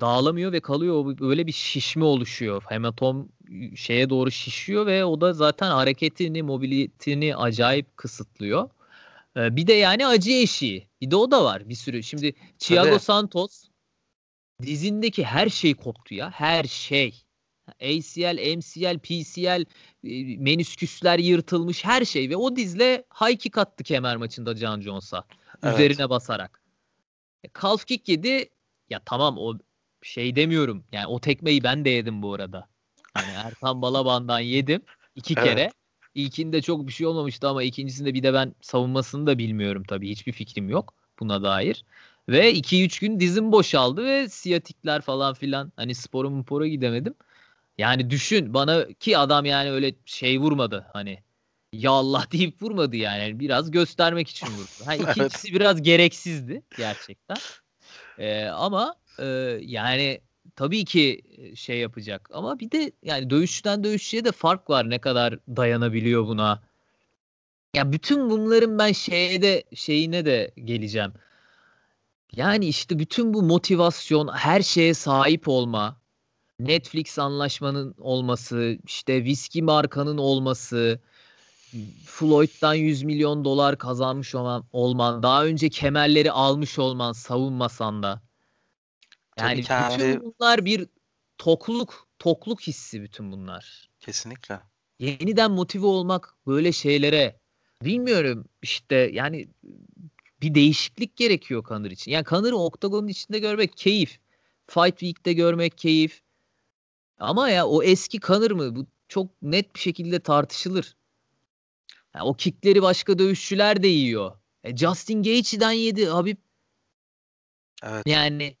Speaker 1: Dağılamıyor ve kalıyor. Böyle bir şişme oluşuyor. Hematom şeye doğru şişiyor ve o da zaten hareketini, mobilitini acayip kısıtlıyor. Bir de yani acı eşiği. Bir de o da var bir sürü. Şimdi Thiago. Santos dizindeki her şey koptu ya. Her şey. ACL, MCL, PCL, e, menisküsler yırtılmış her şey ve o dizle high kick attı kemer maçında John Jones'a. Evet. Üzerine basarak. E, calf kick yedi. Ya tamam o şey demiyorum. Yani o tekmeyi ben de yedim bu arada. Hani Ertan Balaban'dan yedim iki evet. kere. İlkinde çok bir şey olmamıştı ama ikincisinde bir de ben savunmasını da bilmiyorum tabii. Hiçbir fikrim yok buna dair. Ve 2-3 gün dizim boşaldı ve siyatikler falan filan. Hani spora mpora gidemedim. Yani düşün bana ki adam yani öyle şey vurmadı hani ya Allah [laughs] deyip vurmadı yani. Biraz göstermek için vurdu. Ha, [laughs] ikincisi evet. biraz gereksizdi gerçekten. Ee, ama e, yani tabii ki şey yapacak. Ama bir de yani dövüşçüden dövüşçüye de fark var ne kadar dayanabiliyor buna. Ya bütün bunların ben şeyde şeyine de geleceğim. Yani işte bütün bu motivasyon, her şeye sahip olma, Netflix anlaşmanın olması, işte viski markanın olması, Floyd'dan 100 milyon dolar kazanmış olman, olman daha önce kemerleri almış olman savunmasan da. Yani kendi... bütün bunlar bir tokluk, tokluk hissi bütün bunlar.
Speaker 2: Kesinlikle.
Speaker 1: Yeniden motive olmak böyle şeylere bilmiyorum işte yani bir değişiklik gerekiyor Kanır için. Yani Kanır'ı oktagonun içinde görmek keyif. Fight Week'te görmek keyif. Ama ya o eski kanır mı? Bu çok net bir şekilde tartışılır. Yani o kickleri başka dövüşçüler de yiyor. E Justin Gaethje'den yedi Habib. Evet. Yani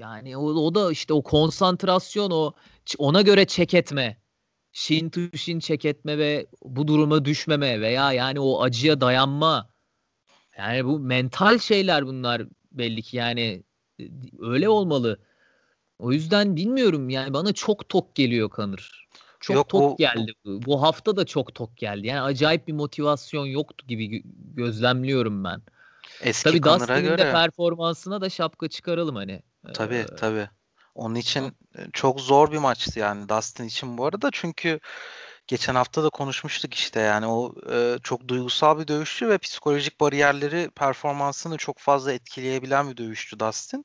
Speaker 1: yani o, o da işte o konsantrasyon o ona göre çek etme. Shin to shin çek etme ve bu duruma düşmeme veya yani o acıya dayanma. Yani bu mental şeyler bunlar belli ki yani e, öyle olmalı. O yüzden bilmiyorum yani bana çok tok geliyor Kanır. Çok Yok, tok o, geldi. Bu. bu hafta da çok tok geldi. Yani acayip bir motivasyon yoktu gibi gözlemliyorum ben. Eski Tabii Dustin'in göre... de performansına da şapka çıkaralım hani.
Speaker 2: Tabii ee... tabii. Onun için çok zor bir maçtı yani Dustin için bu arada çünkü geçen hafta da konuşmuştuk işte yani o e, çok duygusal bir dövüşçü ve psikolojik bariyerleri performansını çok fazla etkileyebilen bir dövüşçü Dustin.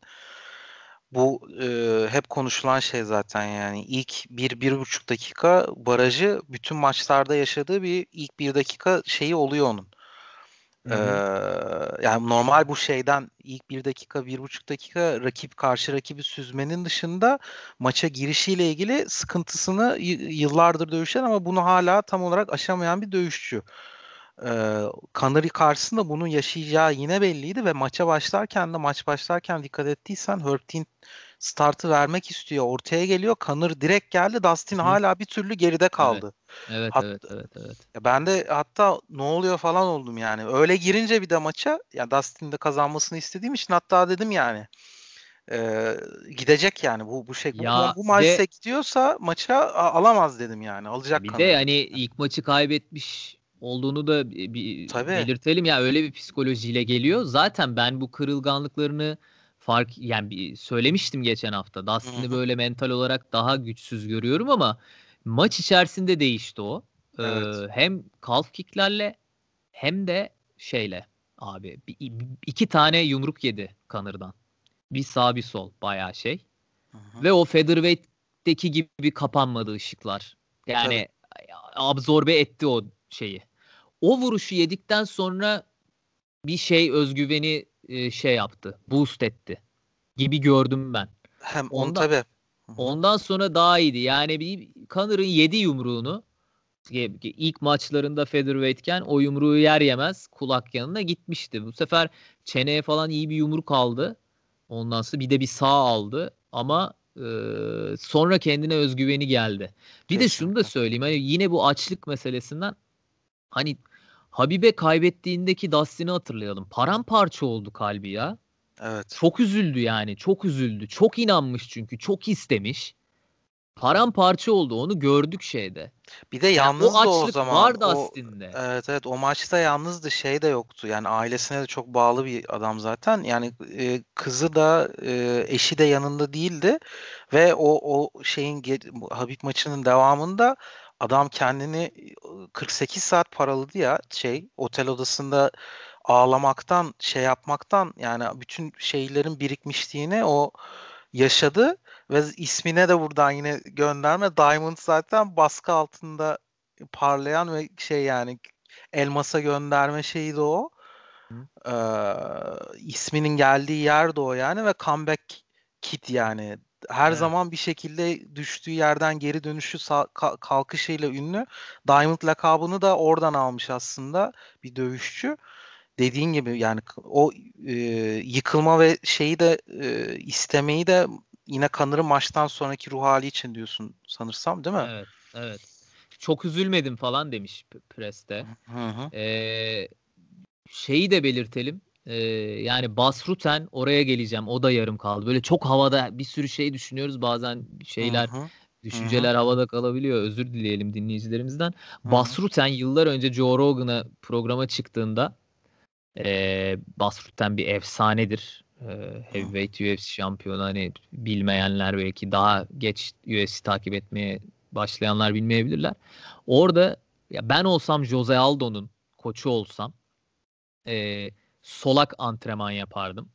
Speaker 2: Bu e, hep konuşulan şey zaten yani ilk bir bir buçuk dakika barajı bütün maçlarda yaşadığı bir ilk bir dakika şeyi oluyor onun. Ee, yani normal bu şeyden ilk bir dakika bir buçuk dakika rakip karşı rakibi süzmenin dışında maça girişiyle ilgili sıkıntısını yıllardır dövüşen ama bunu hala tam olarak aşamayan bir dövüşçü. Ee, Kanari karşısında bunu yaşayacağı yine belliydi ve maça başlarken de maç başlarken dikkat ettiysen Herb Dean startı vermek istiyor. Ortaya geliyor. Kanır direkt geldi. Dustin Hı. hala bir türlü geride kaldı.
Speaker 1: Evet. Evet, Hat- evet, evet, evet.
Speaker 2: Ben de hatta ne oluyor falan oldum yani. Öyle girince bir de maça ya Dustin de kazanmasını istediğim için hatta dedim yani e, gidecek yani bu bu şey ya bu, bu maçta gidiyorsa maça alamaz dedim yani alacak
Speaker 1: bir de hani ilk maçı kaybetmiş olduğunu da bir Tabii. belirtelim ya öyle bir psikolojiyle geliyor. Zaten ben bu kırılganlıklarını fark yani bir söylemiştim geçen hafta. Dustin'i böyle mental olarak daha güçsüz görüyorum ama maç içerisinde değişti o. Evet. Ee, hem kalf kicklerle hem de şeyle abi iki tane yumruk yedi Kanır'dan. Bir sağ bir sol bayağı şey. Hı-hı. Ve o featherweight'teki gibi kapanmadı ışıklar. Yani Tabii. absorbe etti o şeyi. O vuruşu yedikten sonra bir şey özgüveni e, şey yaptı. Boost etti. Gibi gördüm ben.
Speaker 2: Hem ondan, on tabii.
Speaker 1: Ondan sonra daha iyiydi. Yani bir Connor'ın yedi yumruğunu ilk maçlarında featherweight'ken o yumruğu yer yemez kulak yanına gitmişti. Bu sefer çeneye falan iyi bir yumruk aldı. Ondan sonra bir de bir sağ aldı ama e, sonra kendine özgüveni geldi. Bir Kesinlikle. de şunu da söyleyeyim. Hani yine bu açlık meselesinden hani Habibe kaybettiğindeki Dustin'i hatırlayalım. Paramparça oldu kalbi ya.
Speaker 2: Evet.
Speaker 1: Çok üzüldü yani. Çok üzüldü. Çok inanmış çünkü. Çok istemiş. Paramparça oldu. Onu gördük şeyde.
Speaker 2: Bir de yalnızdı yani o, o zaman.
Speaker 1: vardı o, aslında.
Speaker 2: Evet evet o maçta yalnızdı. Şey de yoktu. Yani ailesine de çok bağlı bir adam zaten. Yani e, kızı da e, eşi de yanında değildi. Ve o o şeyin Habib maçının devamında adam kendini 48 saat paraladı ya şey otel odasında ağlamaktan şey yapmaktan yani bütün şeylerin birikmişliğini o yaşadı ve ismine de buradan yine gönderme. Diamond zaten baskı altında parlayan ve şey yani elmasa gönderme şeyi de o. Ee, isminin geldiği yer de o yani ve comeback kit yani. Her evet. zaman bir şekilde düştüğü yerden geri dönüşü ka- kalkışıyla ünlü. Diamond lakabını da oradan almış aslında bir dövüşçü. Dediğin gibi yani o e, yıkılma ve şeyi de e, istemeyi de yine Kanır'ın maçtan sonraki ruh hali için diyorsun sanırsam değil mi?
Speaker 1: Evet, evet. Çok üzülmedim falan demiş preste. Hı hı. Ee, şeyi de belirtelim. Ee, yani Basruten oraya geleceğim. O da yarım kaldı. Böyle çok havada bir sürü şey düşünüyoruz. Bazen şeyler hı hı. düşünceler hı hı. havada kalabiliyor. Özür dileyelim dinleyicilerimizden. Hı hı. Basruten yıllar önce Joe Rogan'a programa çıktığında e, Basruten bir efsanedir. E, heavyweight UFC şampiyonu hani bilmeyenler belki daha geç UFC takip etmeye başlayanlar bilmeyebilirler. Orada ya ben olsam Jose Aldo'nun koçu olsam e, solak antrenman yapardım.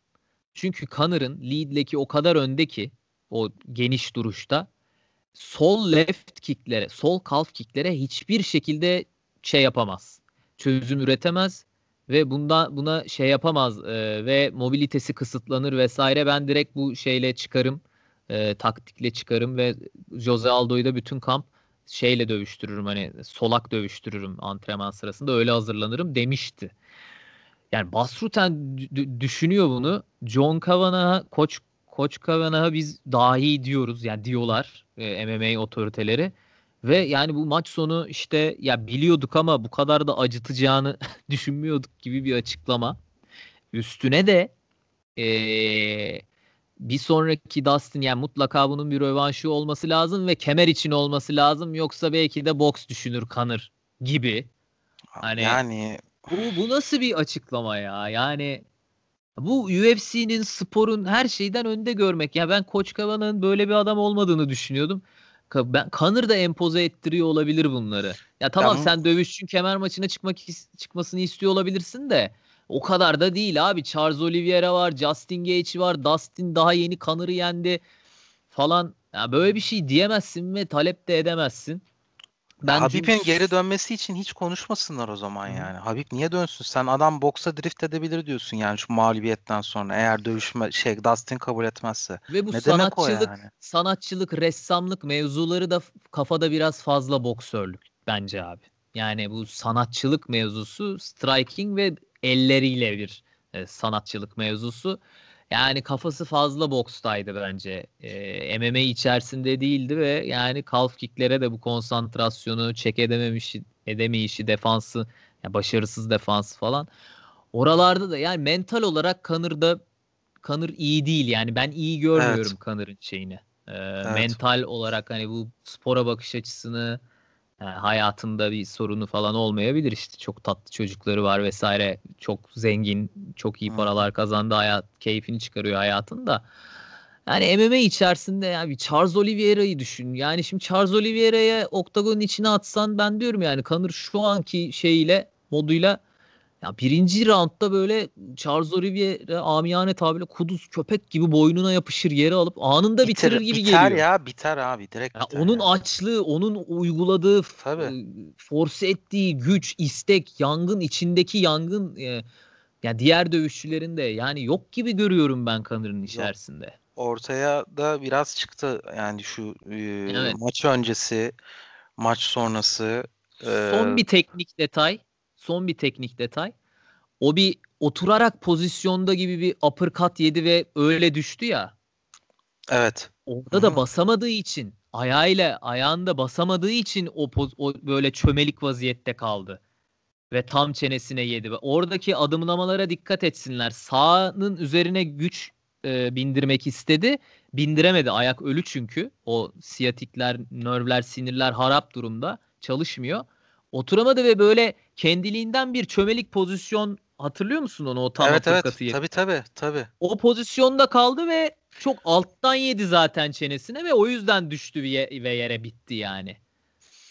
Speaker 1: Çünkü Connor'ın lead'leki o kadar önde ki o geniş duruşta sol left kicklere, sol kalf kicklere hiçbir şekilde şey yapamaz. Çözüm üretemez ve bunda buna şey yapamaz e, ve mobilitesi kısıtlanır vesaire. Ben direkt bu şeyle çıkarım, e, taktikle çıkarım ve Jose Aldo'yu da bütün kamp şeyle dövüştürürüm hani solak dövüştürürüm antrenman sırasında öyle hazırlanırım demişti. Yani Basruten düşünüyor bunu. John Kavanagh, koç koç Kavanagh'a biz dahi diyoruz yani diyorlar e, MMA otoriteleri. Ve yani bu maç sonu işte ya biliyorduk ama bu kadar da acıtacağını [laughs] düşünmüyorduk gibi bir açıklama. Üstüne de ee, bir sonraki Dustin yani mutlaka bunun bir rövanşı olması lazım ve kemer için olması lazım yoksa belki de boks düşünür kanır gibi.
Speaker 2: Hani yani
Speaker 1: bu, bu nasıl bir açıklama ya? Yani bu UFC'nin sporun her şeyden önde görmek. Ya ben Koç Kavan'ın böyle bir adam olmadığını düşünüyordum. Ben Kanır da empoze ettiriyor olabilir bunları. Ya tamam ben... sen dövüşçün kemer maçına çıkmak çıkmasını istiyor olabilirsin de o kadar da değil abi. Charles Oliveira var, Justin Gage var, Dustin daha yeni Kanır'ı yendi falan. Ya böyle bir şey diyemezsin ve talep de edemezsin.
Speaker 2: Ben Habib'in dün... geri dönmesi için hiç konuşmasınlar o zaman yani. Hı. Habib niye dönsün? Sen adam boksa drift edebilir diyorsun yani şu mağlubiyetten sonra eğer dövüşme şey Dustin kabul etmezse.
Speaker 1: Ve bu ne sanatçılık, yani? sanatçılık, ressamlık mevzuları da kafada biraz fazla boksörlük bence abi. Yani bu sanatçılık mevzusu striking ve elleriyle bir e, sanatçılık mevzusu. Yani kafası fazla bokstaydı bence. E, MMA içerisinde değildi ve yani calf kicklere de bu konsantrasyonu çek edememiş, edemeyişi, defansı, yani başarısız defans falan. Oralarda da yani mental olarak Kanır'da Kanır iyi değil yani ben iyi görmüyorum evet. Kanır'ın şeyini. E, evet. Mental olarak hani bu spora bakış açısını yani hayatında bir sorunu falan olmayabilir işte çok tatlı çocukları var vesaire çok zengin çok iyi paralar kazandı hayat keyfini çıkarıyor hayatında. Yani MMA içerisinde yani Charles Oliveira'yı düşün. Yani şimdi Charles Oliveira'ya oktagonun içine atsan ben diyorum yani Kanır şu anki şeyiyle moduyla ya birinci roundda böyle Charles Oliveira amiyane tabirle kuduz köpek gibi boynuna yapışır yere alıp anında bitirir, bitirir gibi
Speaker 2: biter
Speaker 1: geliyor.
Speaker 2: ya biter abi direkt
Speaker 1: ya Onun yani. açlığı, onun uyguladığı, Tabii. force ettiği güç, istek, yangın içindeki yangın e, ya diğer dövüşçülerin de yani yok gibi görüyorum ben Kanır'ın içerisinde. Yok.
Speaker 2: Ortaya da biraz çıktı yani şu e, evet. maç öncesi, maç sonrası.
Speaker 1: E, Son bir teknik detay son bir teknik detay. O bir oturarak pozisyonda gibi bir uppercut yedi ve öyle düştü ya.
Speaker 2: Evet.
Speaker 1: Orada Hı-hı. da basamadığı için ayağıyla ayağında basamadığı için o, poz, o böyle çömelik vaziyette kaldı. Ve tam çenesine yedi. Oradaki adımlamalara dikkat etsinler. Sağının üzerine güç e, bindirmek istedi. Bindiremedi. Ayak ölü çünkü. O siyatikler, nörvler, sinirler harap durumda. Çalışmıyor. Oturamadı ve böyle kendiliğinden bir çömelik pozisyon hatırlıyor musun onu o tam
Speaker 2: evet, evet. Tabii tabii tabii.
Speaker 1: O pozisyonda kaldı ve çok alttan yedi zaten çenesine ve o yüzden düştü ve yere bitti yani.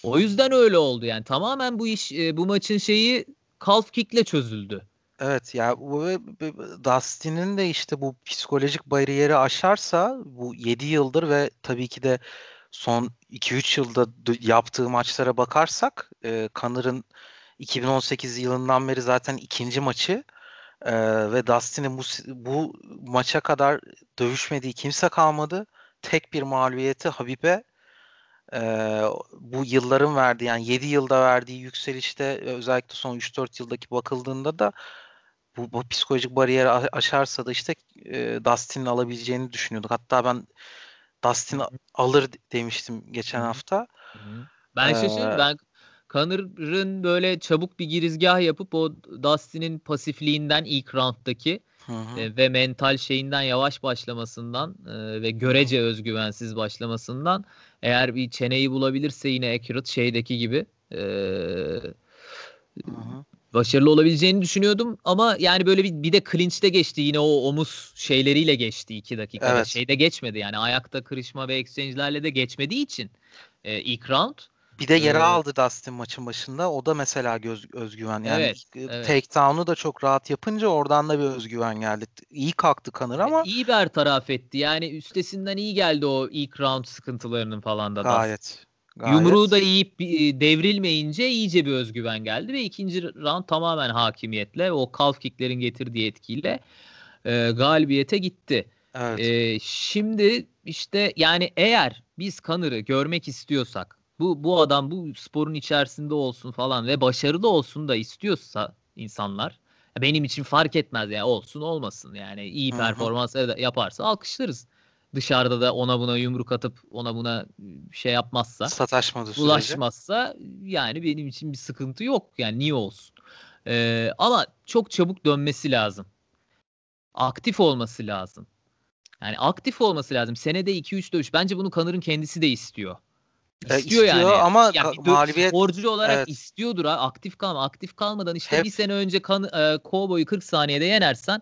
Speaker 1: O yüzden öyle oldu yani. Tamamen bu iş e, bu maçın şeyi calf kick'le çözüldü.
Speaker 2: Evet ya bu Dustin'in de işte bu psikolojik bariyeri aşarsa bu 7 yıldır ve tabii ki de son 2-3 yılda yaptığı maçlara bakarsak e, Connor'ın 2018 yılından beri zaten ikinci maçı e, ve Dustin'in bu, bu maça kadar dövüşmediği kimse kalmadı. Tek bir mağlubiyeti Habib'e e, bu yılların verdiği yani 7 yılda verdiği yükselişte özellikle son 3-4 yıldaki bakıldığında da bu, bu psikolojik bariyeri aşarsa da işte e, Dustin'in alabileceğini düşünüyorduk. Hatta ben Dustin alır demiştim geçen hafta.
Speaker 1: Ben ee, şaşırdım. Ben Connor'ın böyle çabuk bir girizgah yapıp o Dustin'in pasifliğinden ilk rounddaki e, ve mental şeyinden yavaş başlamasından e, ve görece özgüvensiz başlamasından eğer bir çeneyi bulabilirse yine Accurate şeydeki gibi e, başarılı olabileceğini düşünüyordum ama yani böyle bir, bir de clinch'te geçti yine o omuz şeyleriyle geçti iki dakika. Evet. Şeyde geçmedi yani ayakta kırışma ve exchange'lerle de geçmediği için e, ilk round.
Speaker 2: Bir de yere ee, aldı Dustin maçın başında. O da mesela göz, özgüven. Yani evet, evet. takedown'u da çok rahat yapınca oradan da bir özgüven geldi. İyi kalktı kanır ama.
Speaker 1: İyi bertaraf etti. Yani üstesinden iyi geldi o ilk round sıkıntılarının falan da.
Speaker 2: Gayet.
Speaker 1: Gayet. Yumruğu da yiyip e, devrilmeyince iyice bir özgüven geldi ve ikinci round tamamen hakimiyetle o calf kicklerin getirdiği etkiyle e, galibiyete gitti. Evet. E, şimdi işte yani eğer biz Kanır'ı görmek istiyorsak bu bu adam bu sporun içerisinde olsun falan ve başarılı olsun da istiyorsa insanlar benim için fark etmez yani olsun olmasın yani iyi performans yaparsa alkışlarız dışarıda da ona buna yumruk atıp ona buna şey yapmazsa
Speaker 2: sataşmadı
Speaker 1: sürece. ulaşmazsa yani benim için bir sıkıntı yok yani niye olsun. Ee, ama çok çabuk dönmesi lazım. Aktif olması lazım. Yani aktif olması lazım. Senede 2-3 dövüş. Bence bunu Kanır'ın kendisi de istiyor.
Speaker 2: İstiyor, e, istiyor yani. ama yani mağlubiyet
Speaker 1: sporcu olarak evet. istiyordur ha. Aktif kalma. Aktif kalmadan işte Hep. bir sene önce kan, e, Cowboy'u 40 saniyede yenersen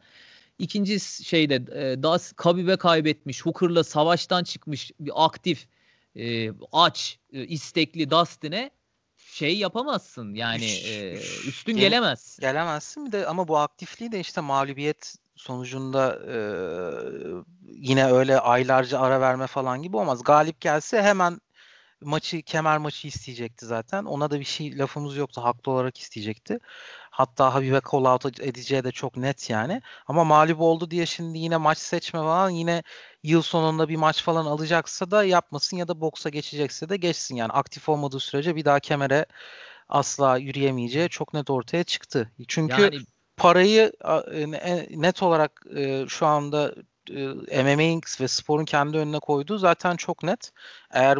Speaker 1: İkinci şeyde e, daha Kabibe kaybetmiş. Hooker'la savaştan çıkmış bir aktif e, aç, e, istekli Dustin'e şey yapamazsın. Yani e, üstün Gel, gelemezsin.
Speaker 2: Gelemezsin bir de ama bu aktifliği de işte mağlubiyet sonucunda e, yine öyle aylarca ara verme falan gibi olmaz. Galip gelse hemen maçı kemer maçı isteyecekti zaten. Ona da bir şey lafımız yoktu. Haklı olarak isteyecekti. Hatta Habibe call out edeceği de çok net yani. Ama mağlup oldu diye şimdi yine maç seçme falan yine yıl sonunda bir maç falan alacaksa da yapmasın ya da boksa geçecekse de geçsin yani. Aktif olmadığı sürece bir daha kemere asla yürüyemeyeceği çok net ortaya çıktı. Çünkü yani... parayı e, net olarak e, şu anda e, MMA'in ve sporun kendi önüne koyduğu zaten çok net. Eğer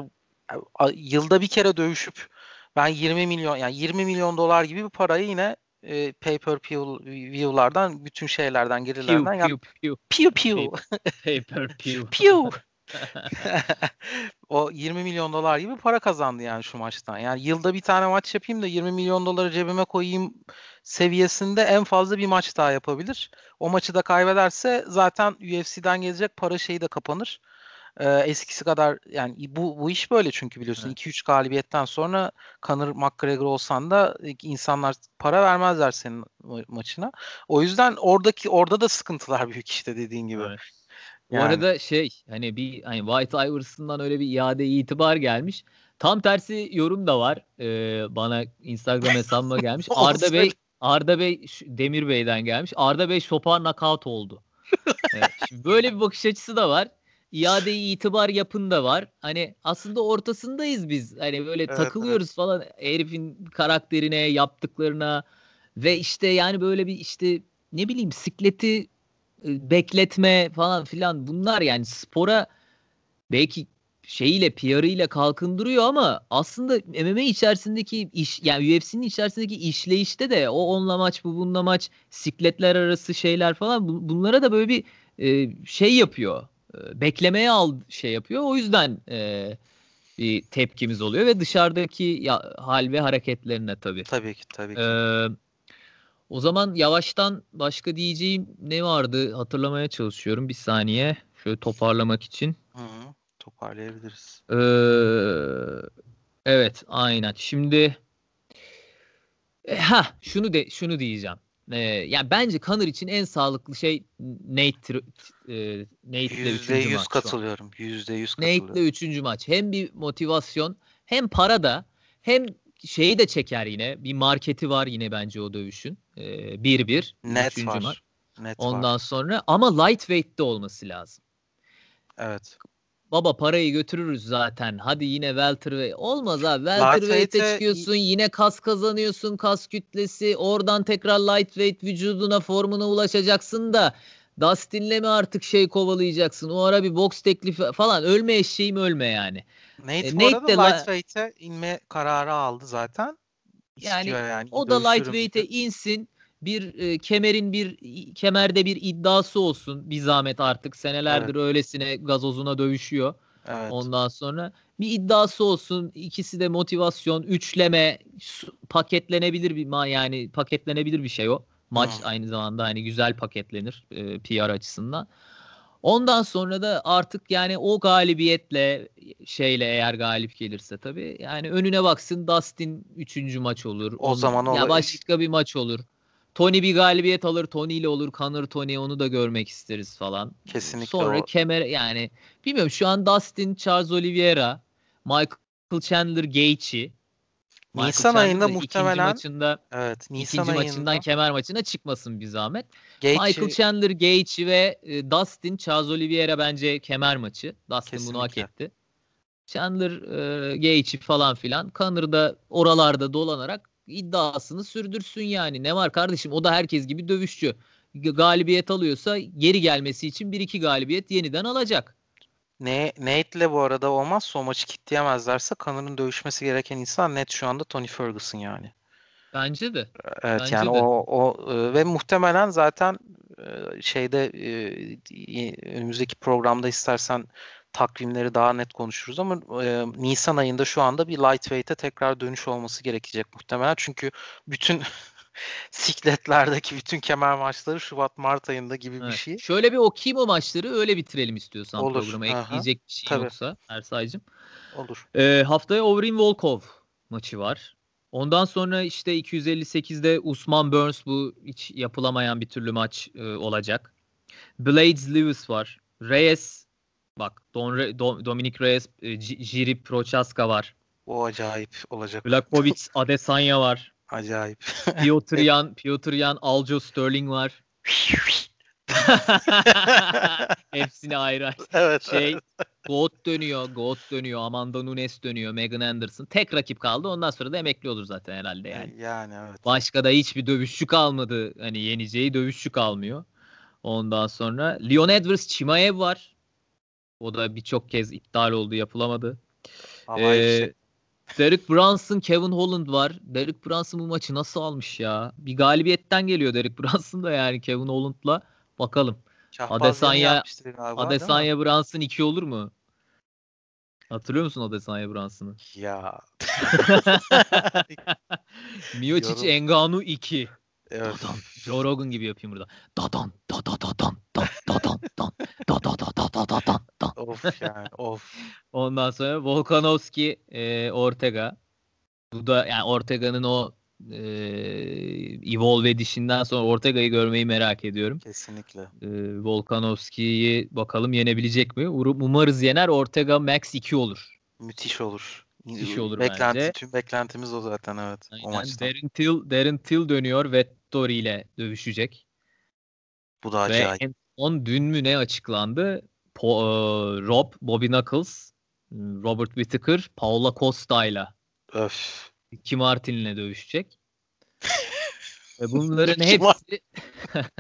Speaker 2: yılda bir kere dövüşüp ben 20 milyon yani 20 milyon dolar gibi bir parayı yine e, pay per view'lardan bütün şeylerden gelirlerden
Speaker 1: yap. Pew
Speaker 2: pew. Pew
Speaker 1: Pay per [laughs] pew.
Speaker 2: pew. [laughs] o 20 milyon dolar gibi para kazandı yani şu maçtan. Yani yılda bir tane maç yapayım da 20 milyon doları cebime koyayım seviyesinde en fazla bir maç daha yapabilir. O maçı da kaybederse zaten UFC'den gelecek para şeyi de kapanır e, eskisi kadar yani bu bu iş böyle çünkü biliyorsun 2-3 evet. galibiyetten sonra Conor McGregor olsan da insanlar para vermezler senin ma- maçına. O yüzden oradaki orada da sıkıntılar [laughs] büyük işte dediğin gibi. Evet.
Speaker 1: Yani. Bu arada şey hani bir hani White Iverson'dan öyle bir iade itibar gelmiş. Tam tersi yorum da var. Ee, bana Instagram [laughs] hesabıma gelmiş. Arda Bey Arda Bey Demir Bey'den gelmiş. Arda Bey Şopar knockout oldu. [laughs] evet, böyle bir bakış açısı da var iade itibar yapın da var. Hani aslında ortasındayız biz. Hani böyle evet, takılıyoruz evet. falan herifin karakterine, yaptıklarına ve işte yani böyle bir işte ne bileyim sikleti e, bekletme falan filan bunlar yani spora belki şeyiyle PR'ıyla kalkındırıyor ama aslında MMA içerisindeki iş yani UFC'nin içerisindeki işleyişte de o onla maç bu bunla maç sikletler arası şeyler falan bunlara da böyle bir e, şey yapıyor beklemeye al şey yapıyor. O yüzden e, bir tepkimiz oluyor ve dışarıdaki ya, hal ve hareketlerine tabii.
Speaker 2: Tabii ki tabii ki.
Speaker 1: Ee, o zaman yavaştan başka diyeceğim ne vardı hatırlamaya çalışıyorum bir saniye şöyle toparlamak için.
Speaker 2: Hı, toparlayabiliriz.
Speaker 1: Ee, evet aynen. Şimdi ha şunu de şunu diyeceğim. E, yani bence Conor için en sağlıklı şey Nate e, Nate'le üçüncü maç.
Speaker 2: katılıyorum. Yüzde yüz katılıyorum.
Speaker 1: Nate'le üçüncü maç. Hem bir motivasyon hem para da hem şeyi de çeker yine. Bir marketi var yine bence o dövüşün. 1-1.
Speaker 2: Ee, Net var. Maç.
Speaker 1: Net Ondan var. sonra ama lightweight'te olması lazım.
Speaker 2: Evet.
Speaker 1: Baba parayı götürürüz zaten. Hadi yine welterweight. Olmaz abi. Welterweight'e çıkıyorsun. Yine kas kazanıyorsun. Kas kütlesi. Oradan tekrar lightweight vücuduna formuna ulaşacaksın da Dustin'le mi artık şey kovalayacaksın? O ara bir box teklifi falan. Ölme eşeğim ölme yani.
Speaker 2: Nate, e, Nate de lightweight'e inme kararı aldı zaten.
Speaker 1: Yani, yani o da lightweight'e insin bir e, kemerin bir kemerde bir iddiası olsun bir zahmet artık senelerdir evet. öylesine gazozuna dövüşüyor. Evet. Ondan sonra bir iddiası olsun. ikisi de motivasyon, üçleme paketlenebilir bir yani paketlenebilir bir şey o. Maç hmm. aynı zamanda hani güzel paketlenir e, PR açısından. Ondan sonra da artık yani o galibiyetle şeyle eğer galip gelirse tabii yani önüne baksın Dustin 3. maç olur.
Speaker 2: O Onun, zaman
Speaker 1: ya başka bir maç olur. Tony bir galibiyet alır. Tony ile olur. Conor Tony onu da görmek isteriz falan.
Speaker 2: Kesinlikle
Speaker 1: Sonra o. kemer yani bilmiyorum şu an Dustin, Charles Oliveira, Michael Chandler, Gaethje
Speaker 2: Michael Nisan Chandler ayında muhtemelen
Speaker 1: maçında evet, Nisan ikinci ayında, maçından kemer maçına çıkmasın bir zahmet. Gaethje, Michael Chandler, Gaethje ve e, Dustin, Charles Oliveira bence kemer maçı. Dustin kesinlikle. bunu hak etti. Chandler, e, Gaethje falan filan. Conor da oralarda dolanarak iddiasını sürdürsün yani. Ne var kardeşim o da herkes gibi dövüşçü. Galibiyet alıyorsa geri gelmesi için bir iki galibiyet yeniden alacak.
Speaker 2: Ne Nate'le bu arada olmaz o maçı kitleyemezlerse Connor'ın dövüşmesi gereken insan net şu anda Tony Ferguson yani.
Speaker 1: Bence de.
Speaker 2: Evet
Speaker 1: Bence
Speaker 2: yani
Speaker 1: de.
Speaker 2: o o e, ve muhtemelen zaten e, şeyde e, önümüzdeki programda istersen takvimleri daha net konuşuruz ama e, Nisan ayında şu anda bir lightweight'e tekrar dönüş olması gerekecek muhtemelen. Çünkü bütün [laughs] sikletlerdeki bütün kemer maçları Şubat Mart ayında gibi evet. bir şey.
Speaker 1: Şöyle bir okuyayım o maçları öyle bitirelim istiyorsan Olur. programa. Ekleyecek bir şey Tabii. yoksa Ersay'cım.
Speaker 2: Olur.
Speaker 1: Ee, haftaya Overeem Volkov maçı var. Ondan sonra işte 258'de Usman Burns bu hiç yapılamayan bir türlü maç e, olacak. Blades Lewis var. Reyes Bak Don Re, Don, Dominic Reyes, e, Jiri Prochaska var.
Speaker 2: O acayip olacak.
Speaker 1: Blakovic, [laughs] Adesanya var.
Speaker 2: Acayip. [laughs]
Speaker 1: Piotr Yan, Piotr Yan, Aljo Sterling var. [laughs] Hepsini ayrı ayrı.
Speaker 2: Evet.
Speaker 1: Şey,
Speaker 2: evet.
Speaker 1: Goat dönüyor, Goat dönüyor, Amanda Nunes dönüyor, Megan Anderson. Tek rakip kaldı. Ondan sonra da emekli olur zaten herhalde yani.
Speaker 2: Yani evet.
Speaker 1: Başka da hiçbir dövüşçü kalmadı. Hani yeneceği dövüşçü kalmıyor. Ondan sonra Leon Edwards Chimaev var. O da birçok kez iptal oldu, yapılamadı. Ee, Derek Brunson, Kevin Holland var. Derek Brunson bu maçı nasıl almış ya? Bir galibiyetten geliyor Derek [laughs] Brunson da yani Kevin Holland'la. Bakalım. Adesanya Adesanya Brunson 2 olur mu? Hatırlıyor musun Adesanya Brunson'ı?
Speaker 2: Ya. [laughs]
Speaker 1: Miocic Engano 2.
Speaker 2: Evet.
Speaker 1: Dadan. Joe Rogan gibi yapayım burada. Dadan da da da dan da da dan dan da da da da da da dan dan.
Speaker 2: Of yani of. [laughs]
Speaker 1: Ondan sonra Volkanovski e, Ortega. Bu da yani Ortega'nın o e, Evolve edişinden sonra Ortega'yı görmeyi merak ediyorum.
Speaker 2: Kesinlikle.
Speaker 1: E, Volkanovski'yi bakalım yenebilecek mi? Umarız yener. Ortega Max 2 olur.
Speaker 2: Müthiş olur.
Speaker 1: Müthiş olur
Speaker 2: Beklenti,
Speaker 1: bence.
Speaker 2: Tüm beklentimiz o zaten evet.
Speaker 1: Aynen. O maçtan. Darren Till, Darren Till dönüyor ve Tori ile dövüşecek.
Speaker 2: Bu da acayip.
Speaker 1: Ve en son dün mü ne açıklandı? Po, e, Rob, Bobby Knuckles, Robert Whittaker, Paula Costa ile
Speaker 2: Öf.
Speaker 1: Kim Martin'le dövüşecek. Ve bunların [laughs] hepsi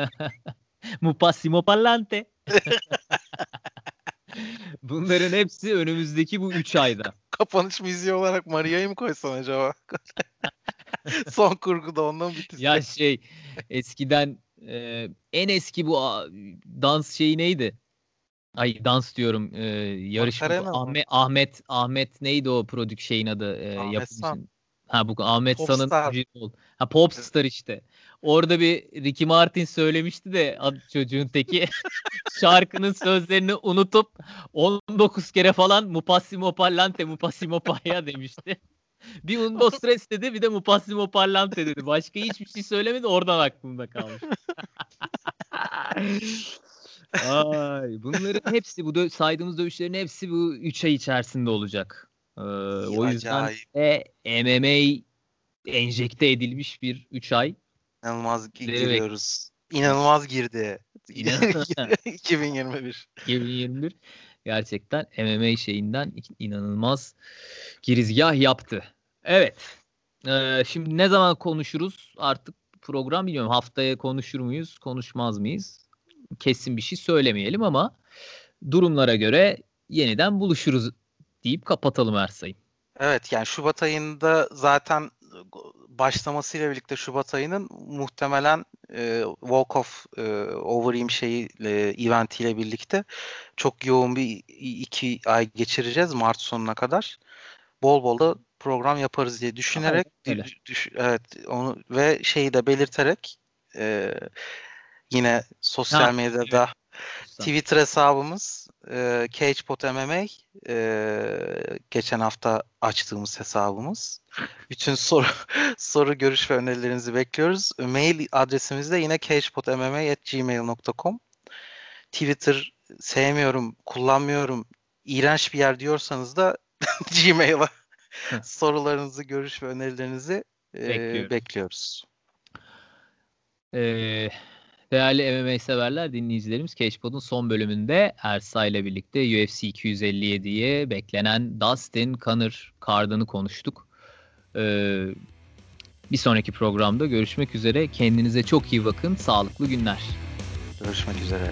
Speaker 1: [laughs] Mupassimo Pallante. [laughs] bunların hepsi önümüzdeki bu 3 ayda.
Speaker 2: Kapanış müziği olarak Maria'yı mı koysan acaba? [laughs] Son kurguda ondan bitirsin.
Speaker 1: Ya şey eskiden e, en eski bu a, dans şeyi neydi? Ay dans diyorum. E, yarışma Ahmet Ahmet Ahmet neydi o prodük şeyin adı? E,
Speaker 2: Ahmet San.
Speaker 1: Ha bu Ahmet San'ın ha Popstar işte. Orada bir Ricky Martin söylemişti de çocuğun teki [laughs] şarkının sözlerini unutup 19 kere falan Mupassimo Pallante Mupassimo Paya demişti. Bir [laughs] Undo Stress dedi bir de Mupassimo Parlante dedi. Başka hiçbir şey söylemedi oradan aklımda kalmış. [laughs] Ay, bunların hepsi bu dö- saydığımız dövüşlerin hepsi bu 3 ay içerisinde olacak. Ee, o yüzden de MMA enjekte edilmiş bir 3 ay.
Speaker 2: İnanılmaz giriyoruz. İnanılmaz girdi.
Speaker 1: İnan- [laughs]
Speaker 2: 2021.
Speaker 1: 2021 gerçekten MMA şeyinden inanılmaz girizgah yaptı. Evet. Ee, şimdi ne zaman konuşuruz artık program bilmiyorum. Haftaya konuşur muyuz, konuşmaz mıyız? Kesin bir şey söylemeyelim ama durumlara göre yeniden buluşuruz deyip kapatalım Ersay'ım.
Speaker 2: Evet yani Şubat ayında zaten başlamasıyla birlikte Şubat ayının muhtemelen e, Walk of e, Overeem şeyi e, eventiyle birlikte çok yoğun bir iki ay geçireceğiz Mart sonuna kadar. Bol bol da program yaparız diye düşünerek dü- düş- evet onu ve şeyi de belirterek e, yine sosyal medyada Twitter hesabımız e, CagePot MMA e, geçen hafta açtığımız hesabımız. Bütün soru [laughs] soru görüş ve önerilerinizi bekliyoruz. Mail adresimiz de yine cagepotmma@gmail.com. Twitter sevmiyorum, kullanmıyorum, iğrenç bir yer diyorsanız da [laughs] Gmail'a sorularınızı, görüş ve önerilerinizi e,
Speaker 1: Bekliyoruz.
Speaker 2: bekliyoruz.
Speaker 1: Ee, değerli MMA severler, dinleyicilerimiz Cashpod'un son bölümünde Ersay ile birlikte UFC 257'ye beklenen Dustin Conner card'ını konuştuk. Ee, bir sonraki programda görüşmek üzere. Kendinize çok iyi bakın. Sağlıklı günler.
Speaker 2: Görüşmek üzere.